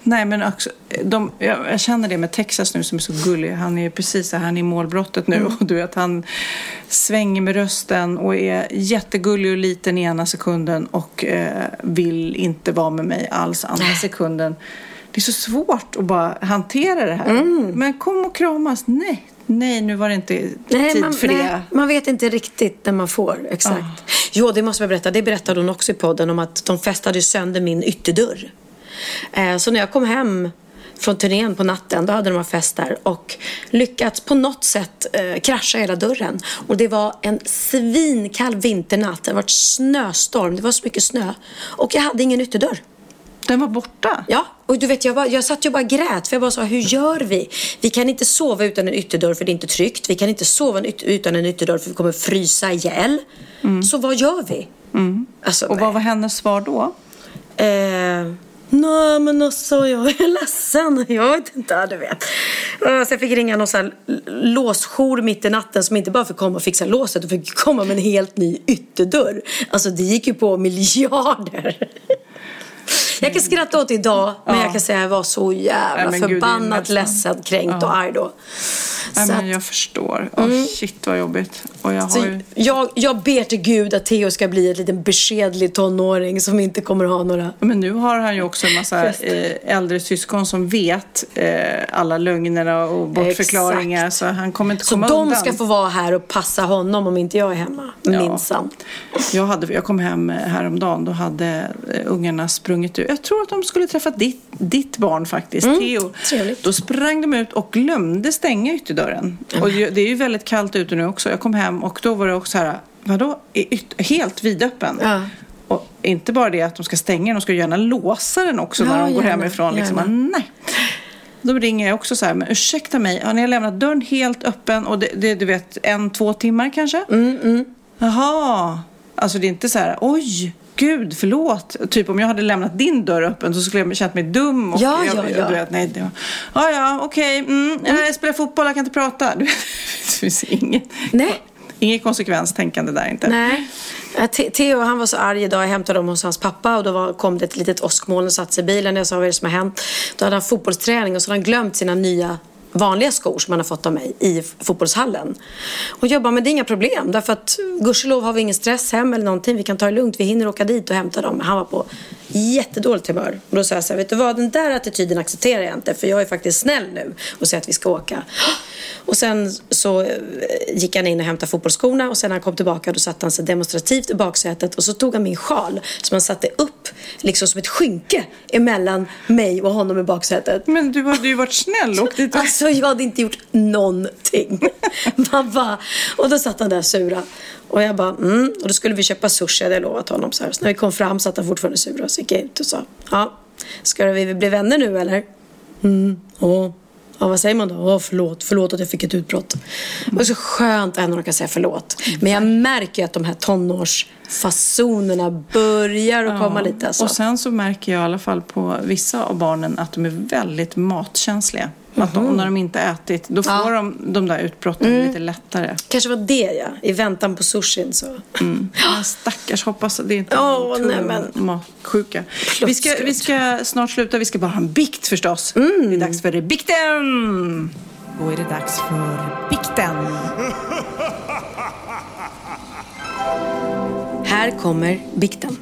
[SPEAKER 1] Nej, men också, de, jag, jag känner det med Texas nu som är så gullig. Han är ju precis så här, han är i målbrottet nu och du vet han svänger med rösten och är jättegullig och liten i ena sekunden och eh, vill inte vara med mig alls andra sekunden. Det är så svårt att bara hantera det här. Men kom och kramas. Nej, nej, nu var det inte tid
[SPEAKER 2] man,
[SPEAKER 1] för
[SPEAKER 2] nej,
[SPEAKER 1] det.
[SPEAKER 2] man vet inte riktigt när man får. Exakt. Jo, det måste jag berätta. Det berättade hon också i podden om att de festade sönder min ytterdörr. Eh, så när jag kom hem från turnén på natten, då hade de fest där och lyckats på något sätt eh, krascha hela dörren. Och det var en svinkall vinternatt. Det varit snöstorm, det var så mycket snö. Och jag hade ingen ytterdörr.
[SPEAKER 1] Den var borta.
[SPEAKER 2] Ja, och du vet jag, bara, jag satt ju och bara grät för jag bara sa hur gör vi? Vi kan inte sova utan en ytterdörr för det är inte tryggt. Vi kan inte sova utan en ytterdörr för vi kommer frysa ihjäl. Så vad gör vi? Alltså,
[SPEAKER 1] Och vad var hennes svar då?
[SPEAKER 2] Eh, Nej men alltså jag är ledsen. Jag vet inte, ja, du vet. Så jag fick ringa någon sån här låsjour mitt i natten som inte bara fick komma och fixa låset utan fick komma med en helt ny ytterdörr. Alltså det gick ju på miljarder. Jag kan skratta åt idag men
[SPEAKER 1] Ja.
[SPEAKER 2] jag kan säga att jag var så jävla
[SPEAKER 1] Nej, gud,
[SPEAKER 2] förbannat
[SPEAKER 1] nästan-
[SPEAKER 2] ledsen, kränkt
[SPEAKER 1] Ja.
[SPEAKER 2] och arg då.
[SPEAKER 1] Nej,
[SPEAKER 2] Så
[SPEAKER 1] men jag förstår. Åh, shit vad jobbigt. Och jag har
[SPEAKER 2] Så
[SPEAKER 1] ju...
[SPEAKER 2] jag, jag ber till Gud att Theo ska bli en liten beskedlig tonåring som inte kommer ha några...
[SPEAKER 1] Men nu har han ju också en massa eh, äldre syskon som vet eh, alla lögnerna och bortförklaringar. Så han kommer inte
[SPEAKER 2] Så
[SPEAKER 1] komma
[SPEAKER 2] de
[SPEAKER 1] undan.
[SPEAKER 2] ska få vara här och passa honom om inte jag är hemma. Minsann.
[SPEAKER 1] Jag, hade, jag kom hem häromdagen, då hade eh, ungarna sprungit ut. Jag tror att de skulle träffa ditt, ditt barn faktiskt, Theo.
[SPEAKER 2] Mm, trevligt.
[SPEAKER 1] Då sprang de ut och glömde stänga ytterdörren. Och ju- det är ju väldigt kallt ute nu också. Jag kom hem och då var det också så här, vadå, helt vidöppen?
[SPEAKER 2] Ja.
[SPEAKER 1] Och inte bara det att de ska stänga den, de ska gärna låsa den också när
[SPEAKER 2] Ja,
[SPEAKER 1] de går
[SPEAKER 2] gärna,
[SPEAKER 1] hemifrån. Liksom. Men Nej. Då ringer jag också så här, men ursäkta mig, har ni lämnat dörren helt öppen och det, det du vet, en, två timmar kanske?
[SPEAKER 2] Mm,
[SPEAKER 1] Jaha, alltså det är inte så här, oj, gud, förlåt. Typ om jag hade lämnat din dörr öppen så skulle jag känt mig dum. Och
[SPEAKER 2] Ja,
[SPEAKER 1] jag,
[SPEAKER 2] ja, ja.
[SPEAKER 1] Vet, nej, det var, ja, ja, okej, mm, jag spelar fotboll, jag kan inte prata. Det finns inget,
[SPEAKER 2] Nej.
[SPEAKER 1] inget konsekvenstänkande där inte.
[SPEAKER 2] Nej. Theo han var så arg idag. Jag hämtade dem hos hans pappa och då var, kom det ett litet åskmoln och satte sig i bilen. Jag sa vad är det som har hänt? Då hade han fotbollsträning och så hade han glömt sina nya vanliga skor som han har fått av mig i fotbollshallen. Och jag bara, men det är inga problem därför att gudskelov har vi ingen stress hem eller någonting. Vi kan ta det lugnt. Vi hinner åka dit och hämta dem. Han var på jättedåligt humör. Och då sa jag så här, vet du vad, den där attityden accepterar jag inte för jag är faktiskt snäll nu och säger att vi ska åka. Och sen så eh, gick han in och hämtade fotbollsskorna och sen när han kom tillbaka då satte han sig demonstrativt i baksätet och så tog han min sjal som han satte upp liksom som ett skynke emellan mig och honom i baksätet.
[SPEAKER 1] Men du hade ju varit snäll och dit
[SPEAKER 2] Alltså jag hade inte gjort någonting. Man bara, och då satt han där sura. Och jag bara, mm. Och då skulle vi köpa sushi, hade jag lovat honom. Så, här. så när vi kom fram satt han fortfarande sura. Så gick jag ut och sa, ja, ska vi bli vänner nu eller? Mm, ja. Ja, vad säger man då? Åh, förlåt, förlåt att jag fick ett utbrott. Det var så skönt att ändå kan säga förlåt. Men jag märker att de här tonårsfasonerna börjar att komma lite. Alltså.
[SPEAKER 1] Och sen så märker jag i alla fall på vissa av barnen att de är väldigt matkänsliga. Att de, när de inte ätit, då får
[SPEAKER 2] Ja.
[SPEAKER 1] de de där utbrotten lite lättare.
[SPEAKER 2] Kanske var det ja, i väntan på sushin så.
[SPEAKER 1] Men stackars, hoppas att det inte är en
[SPEAKER 2] nej,
[SPEAKER 1] tung
[SPEAKER 2] men-
[SPEAKER 1] magsjuka. Vi ska, vi ska snart sluta, vi ska bara ha en bikt förstås.
[SPEAKER 2] Mm.
[SPEAKER 1] Det är dags för bikten! Då är det dags för bikten.
[SPEAKER 2] Här kommer bikten.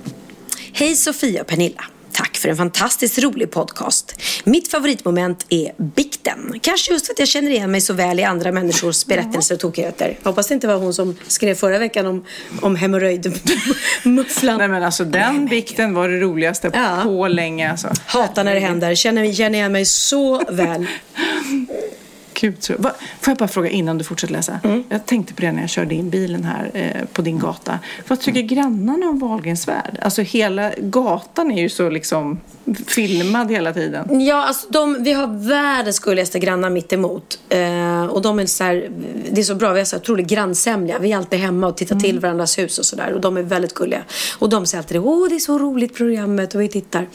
[SPEAKER 2] Hej Sofia och Pernilla. Tack för en fantastiskt rolig podcast. Mitt favoritmoment är bikten. Kanske just för att jag känner igen mig så väl i andra människors berättelser och tokigheter. Hoppas det inte var hon som skrev förra veckan om, om hemorrojdmufflan.
[SPEAKER 1] Nej men alltså den bikten var det roligaste
[SPEAKER 2] Ja.
[SPEAKER 1] på länge alltså.
[SPEAKER 2] Hatar när det händer. Känner, känner igen mig så väl.
[SPEAKER 1] Gud, så. Va, får jag bara fråga innan du fortsätter läsa?
[SPEAKER 2] Mm.
[SPEAKER 1] Jag tänkte på det när jag körde in bilen här eh, på din gata. Vad tycker grannarna om Wahlgrens värld? Alltså hela gatan är ju så liksom filmad hela tiden.
[SPEAKER 2] Ja, alltså de, vi har världens gulligaste grannar mitt emot. Eh, och de är så här, det är så bra, vi är så otroligt grannsämliga. Vi är alltid hemma och tittar till varandras hus och sådär. Och de är väldigt gulliga. Och de säger alltid åh det är så roligt programmet och vi tittar.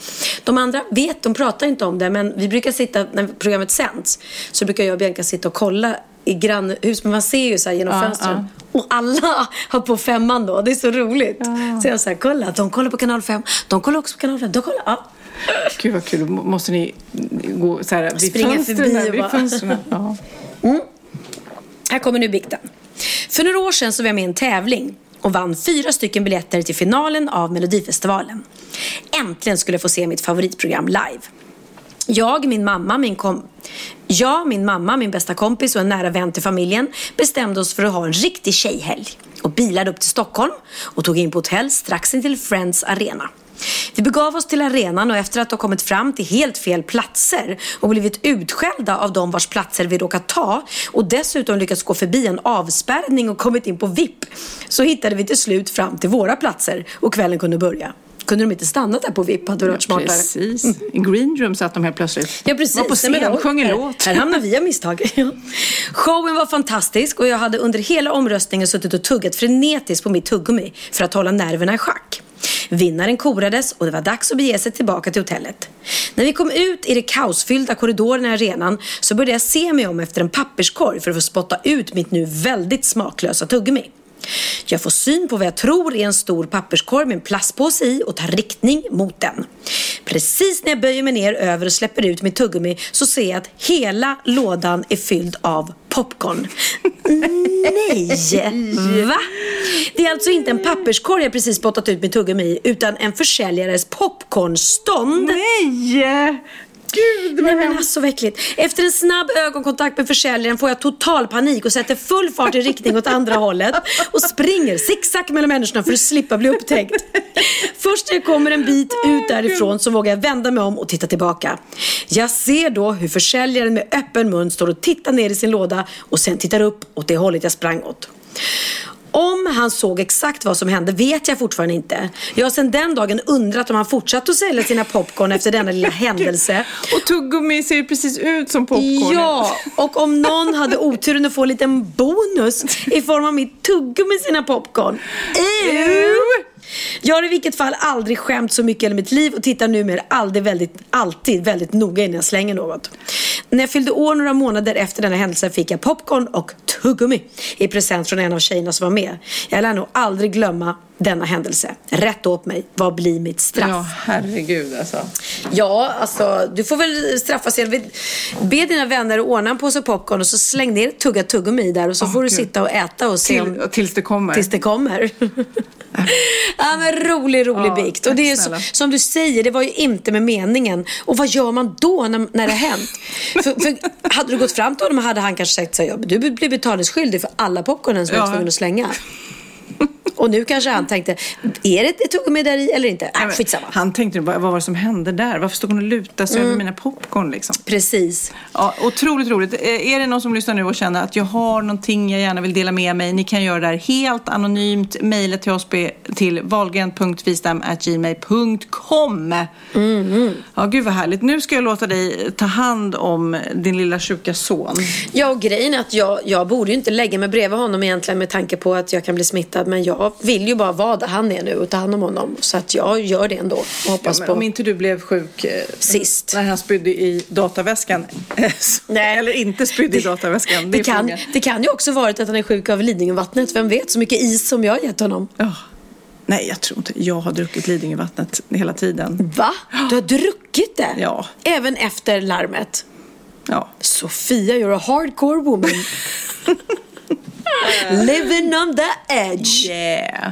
[SPEAKER 2] De andra vet, de pratar inte om det, men vi brukar sitta, när programmet sänds, så brukar jag och Bianca sitta och kolla i grannhus, men man ser ju så här genom
[SPEAKER 1] Ja,
[SPEAKER 2] fönstren. Och alla har på femman då, det är så roligt. Så jag här, kolla, de kollar på kanal 5, de kollar också på kanal 5, de kollar, ja.
[SPEAKER 1] Gud vad kul, måste ni gå så här vid
[SPEAKER 2] Springa
[SPEAKER 1] fönstren?
[SPEAKER 2] förbi och
[SPEAKER 1] vid fönstren. Ja.
[SPEAKER 2] Här kommer nu bikten. För några år sedan så var jag med i en tävling och vann fyra stycken biljetter till finalen av Melodifestivalen. Äntligen skulle jag få se mitt favoritprogram live. Jag, min mamma, min kom... Jag, min mamma, min bästa kompis och en nära vän till familjen bestämde oss för att ha en riktig tjejhelg och bilade upp till Stockholm och tog in på hotell strax intill Friends Arena. Vi begav oss till arenan och efter att ha kommit fram till helt fel platser och blivit utskällda av de vars platser vi råkat ta och dessutom lyckats gå förbi en avspärrning och kommit in på VIP så hittade vi till slut fram till våra platser och kvällen kunde börja. Kunde de inte stannat där på VIP hade det varit smartare.
[SPEAKER 1] Precis. I Green Room satt de helt plötsligt.
[SPEAKER 2] Ja, precis.
[SPEAKER 1] Var på
[SPEAKER 2] Nej,
[SPEAKER 1] scen,
[SPEAKER 2] då-
[SPEAKER 1] sjöng låt.
[SPEAKER 2] Här hamnade vi av misstag. Showen var fantastisk och jag hade under hela omröstningen suttit och tuggat frenetiskt på mitt tuggummi för att hålla nerverna i schack. Vinnaren korades och det var dags att bege sig tillbaka till hotellet. När vi kom ut i de kaosfyllda korridorerna i arenan så började jag se mig om efter en papperskorg för att få spotta ut mitt nu väldigt smaklösa tuggummi. Jag får syn på vad jag tror är en stor papperskorg med en plastpåse i och tar riktning mot den. Precis när jag böjer mig ner över och släpper ut mitt tuggummi så ser jag att hela lådan är fylld av popcorn. Nej! Va? Det är alltså inte en papperskorg jag precis spottat ut mitt tuggummi i, utan en försäljares popcornstånd.
[SPEAKER 1] Nej! Gud vad
[SPEAKER 2] Nej men alltså vad äckligt. Efter en snabb ögonkontakt med försäljaren får jag total panik och sätter full fart i riktning åt andra hållet och springer zigzag mellan människorna för att slippa bli upptäckt. Först när jag kommer en bit ut därifrån så vågar jag vända mig om och titta tillbaka. Jag ser då hur försäljaren med öppen mun står och tittar ner i sin låda och sen tittar upp åt det hållet jag sprang åt. Om han såg exakt vad som hände vet jag fortfarande inte. Jag har sedan den dagen undrat om han fortsatt att sälja sina popcorn efter denna lilla händelse.
[SPEAKER 1] Och tuggummi ser ju precis ut som popcorn.
[SPEAKER 2] Ja, och om någon hade oturen att få en liten bonus i form av mitt tuggummi sina popcorn. Ew! Jag har i vilket fall aldrig skämt så mycket i mitt liv och tittar numera aldrig väldigt, alltid väldigt noga innan jag slänger något. När jag fyllde år några månader efter denna händelse fick jag popcorn och tuggummi i present från en av tjejerna som var med. Jag lär nog aldrig glömma denna händelse. Rätt åt mig. Vad blir mitt straff?
[SPEAKER 1] Ja, herregud alltså.
[SPEAKER 2] Ja, alltså du får väl straffas genom Be dina vänner att ordna en påse popcorn och så släng ner tugga tuggummi där och så
[SPEAKER 1] Åh,
[SPEAKER 2] får du
[SPEAKER 1] Gud.
[SPEAKER 2] sitta och äta och se om,
[SPEAKER 1] Till, tills det kommer.
[SPEAKER 2] tills det kommer. ja men rolig, rolig
[SPEAKER 1] Ja,
[SPEAKER 2] bikt. Och det är så, som du säger, det var ju inte med meningen. Och vad gör man då när, när det har hänt? för, för hade du gått fram till honom hade han kanske sagt så här, ja, du blir betalningsskyldig för alla popcornen som jag
[SPEAKER 1] Ja.
[SPEAKER 2] är tvungen att slänga. Och nu kanske han tänkte, är det ett tuggummi där i eller inte? Äh, skitsamma.
[SPEAKER 1] Han tänkte vad, vad var det som hände där? Varför stod hon och lutade sig över mina popcorn liksom?
[SPEAKER 2] Precis.
[SPEAKER 1] Ja, otroligt roligt. Eh, Är det någon som lyssnar nu och känner att jag har någonting jag gärna vill dela med mig, ni kan göra det här helt anonymt. Mejla till oss till valgren.vistam.gmail.com Ja, gud vad härligt. Nu ska jag låta dig ta hand om din lilla sjuka son.
[SPEAKER 2] Ja, och grejen är att jag, jag borde ju inte lägga mig bredvid honom egentligen med tanke på att jag kan bli smittad. Men jag vill ju bara vara där han är nu och ta hand om honom. Så att jag gör det ändå och
[SPEAKER 1] Ja,
[SPEAKER 2] hoppas
[SPEAKER 1] men
[SPEAKER 2] på...
[SPEAKER 1] om inte du blev sjuk eh,
[SPEAKER 2] Sist.
[SPEAKER 1] när han spydde i dataväskan. eh,
[SPEAKER 2] Nej.
[SPEAKER 1] Eller inte spydde i dataväskan. Det,
[SPEAKER 2] Det kan,
[SPEAKER 1] frågan.
[SPEAKER 2] det kan ju också varit att han är sjuk av Lidingövattnet. Vem vet, så mycket is som jag har gett honom.
[SPEAKER 1] Ja. Nej, jag tror inte. Jag har druckit Lidingövattnet hela tiden.
[SPEAKER 2] Va? Du har druckit det?
[SPEAKER 1] Ja.
[SPEAKER 2] Även efter larmet?
[SPEAKER 1] Ja.
[SPEAKER 2] Sofia, you're a hardcore woman. Living on the edge.
[SPEAKER 1] Yeah.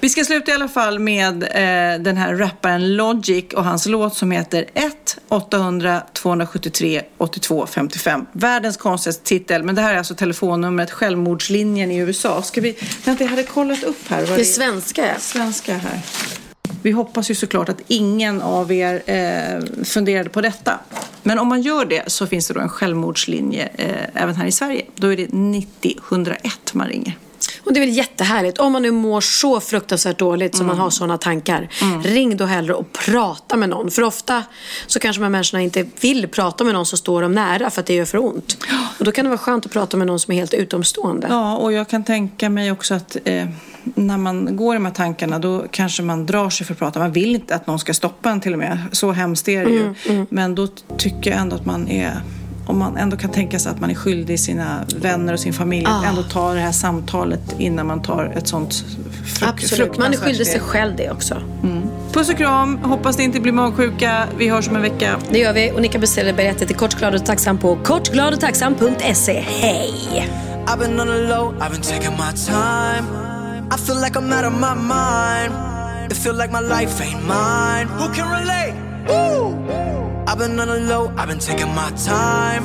[SPEAKER 1] Vi ska sluta i alla fall med eh, den här rapparen Logic och hans låt som heter 1 800 273 82 55. Världens konstigaste titel, men det här är alltså telefonnumret Självmordslinjen i USA. Ska vi... Vänta, jag hade kollat upp här. vad
[SPEAKER 2] Det är svenska.
[SPEAKER 1] svenska här. Vi hoppas ju såklart att ingen av er eh, funderade på detta. Men om man gör det så finns det då en självmordslinje eh, även här i Sverige. Då är det 90 101 man ringer.
[SPEAKER 2] Och det är väl jättehärligt. Om man nu mår så fruktansvärt dåligt som man har sådana tankar. Ring då hellre och prata med någon. För ofta så kanske de här människorna inte vill prata med någon som står dem nära för att det gör för ont. Och då kan det vara skönt att prata med någon som är helt utomstående.
[SPEAKER 1] Ja, och jag kan tänka mig också att eh, när man går i de här tankarna då kanske man drar sig för att prata. Man vill inte att någon ska stoppa en till och med. Så hemskt är det ju. Men då tycker jag ändå att man är om man ändå kan tänka sig att man är skyldig sina vänner och sin familj att ändå ta det här samtalet innan man tar ett sånt fruk-
[SPEAKER 2] Absolut. Man är skyldig sig själv det också.
[SPEAKER 1] Puss och kram. Hoppas det inte blir magsjuka. Vi hörs om en vecka.
[SPEAKER 2] Det gör vi. Och ni kan beställa biljetter till Kort, glad och tacksam på kortgladotacksam.se. Hej!
[SPEAKER 5] I've been on the low, I've been taking my time. I feel like I'm out of my mind. It feel like my life ain't mine. Who can relate? Woo! I've been on the low, I've been taking my time.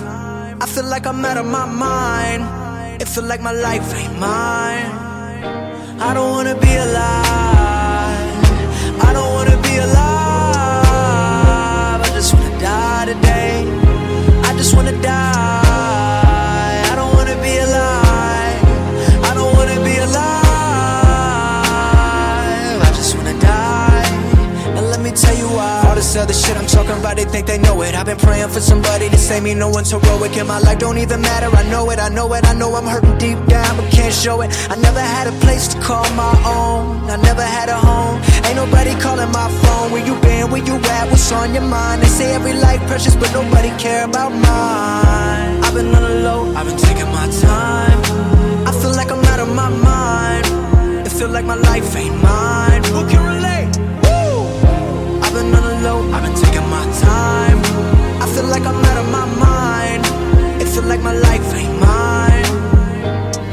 [SPEAKER 5] I feel like I'm out of my mind. It feel like my life ain't mine. I don't wanna be alive. Shit I'm talking about, they think they know it. I've been praying for somebody to save me. No one's heroic in my life, don't even matter. I know it, I know it, I know I'm hurting deep down, but can't show it. I never had a place to call my own. I never had a home. Ain't nobody calling my phone. Where you been? Where you at? What's on your mind? They say every life precious, but nobody care about mine. I've been on the low, I've been taking my time. I feel like I'm out of my mind. It feel like my life ain't mine. Who can I've been taking my time. I feel like I'm out of my mind. It feel like my life ain't mine.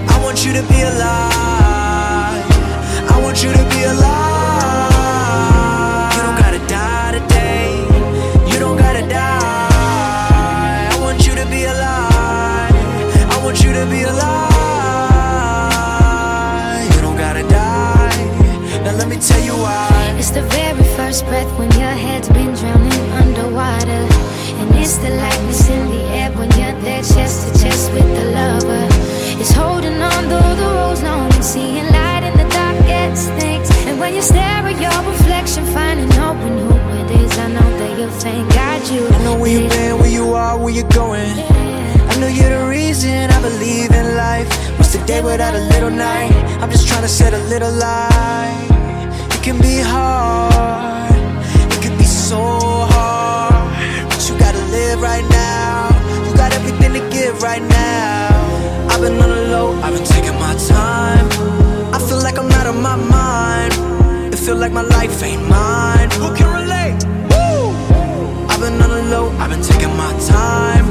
[SPEAKER 5] I want you to be alive. I want you to be alive. You don't gotta die today. You don't gotta die. I want you to be alive. I want you to be alive. You don't gotta die. Now let me tell you why.
[SPEAKER 6] It's the very first breath when your head's been drowning underwater. And it's the lightness in the air when you're there chest to chest with the lover. It's holding on though the road's long and seeing light in the darkest things. And when you stare at your reflection, finding hope in who it is, I know that you'll thank God you.
[SPEAKER 5] I know where you've been, where you are, where you're going. I know you're the reason I believe in life. What's the day without a little night? I'm just trying to set a little light. Give right now. I've been on the low, I've been taking my time. I feel like I'm out of my mind. It feel like my life ain't mine. Who can relate? Woo! I've been on the low, I've been taking my time.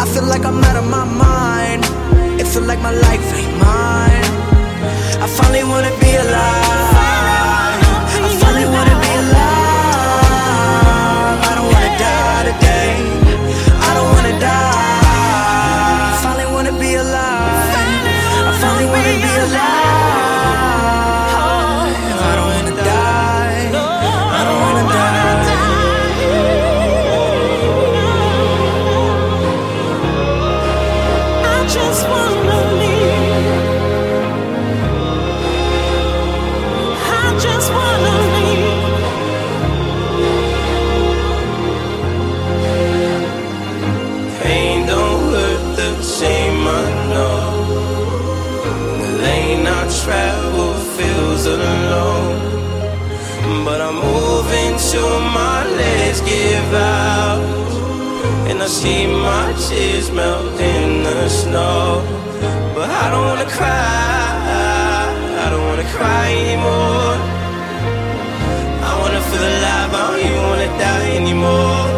[SPEAKER 5] I feel like I'm out of my mind. It feel like my life ain't mine. I finally wanna be alive. out And I see my tears melt in the snow. But I don't wanna cry I don't wanna cry anymore. I wanna feel alive, I don't even wanna die
[SPEAKER 7] anymore.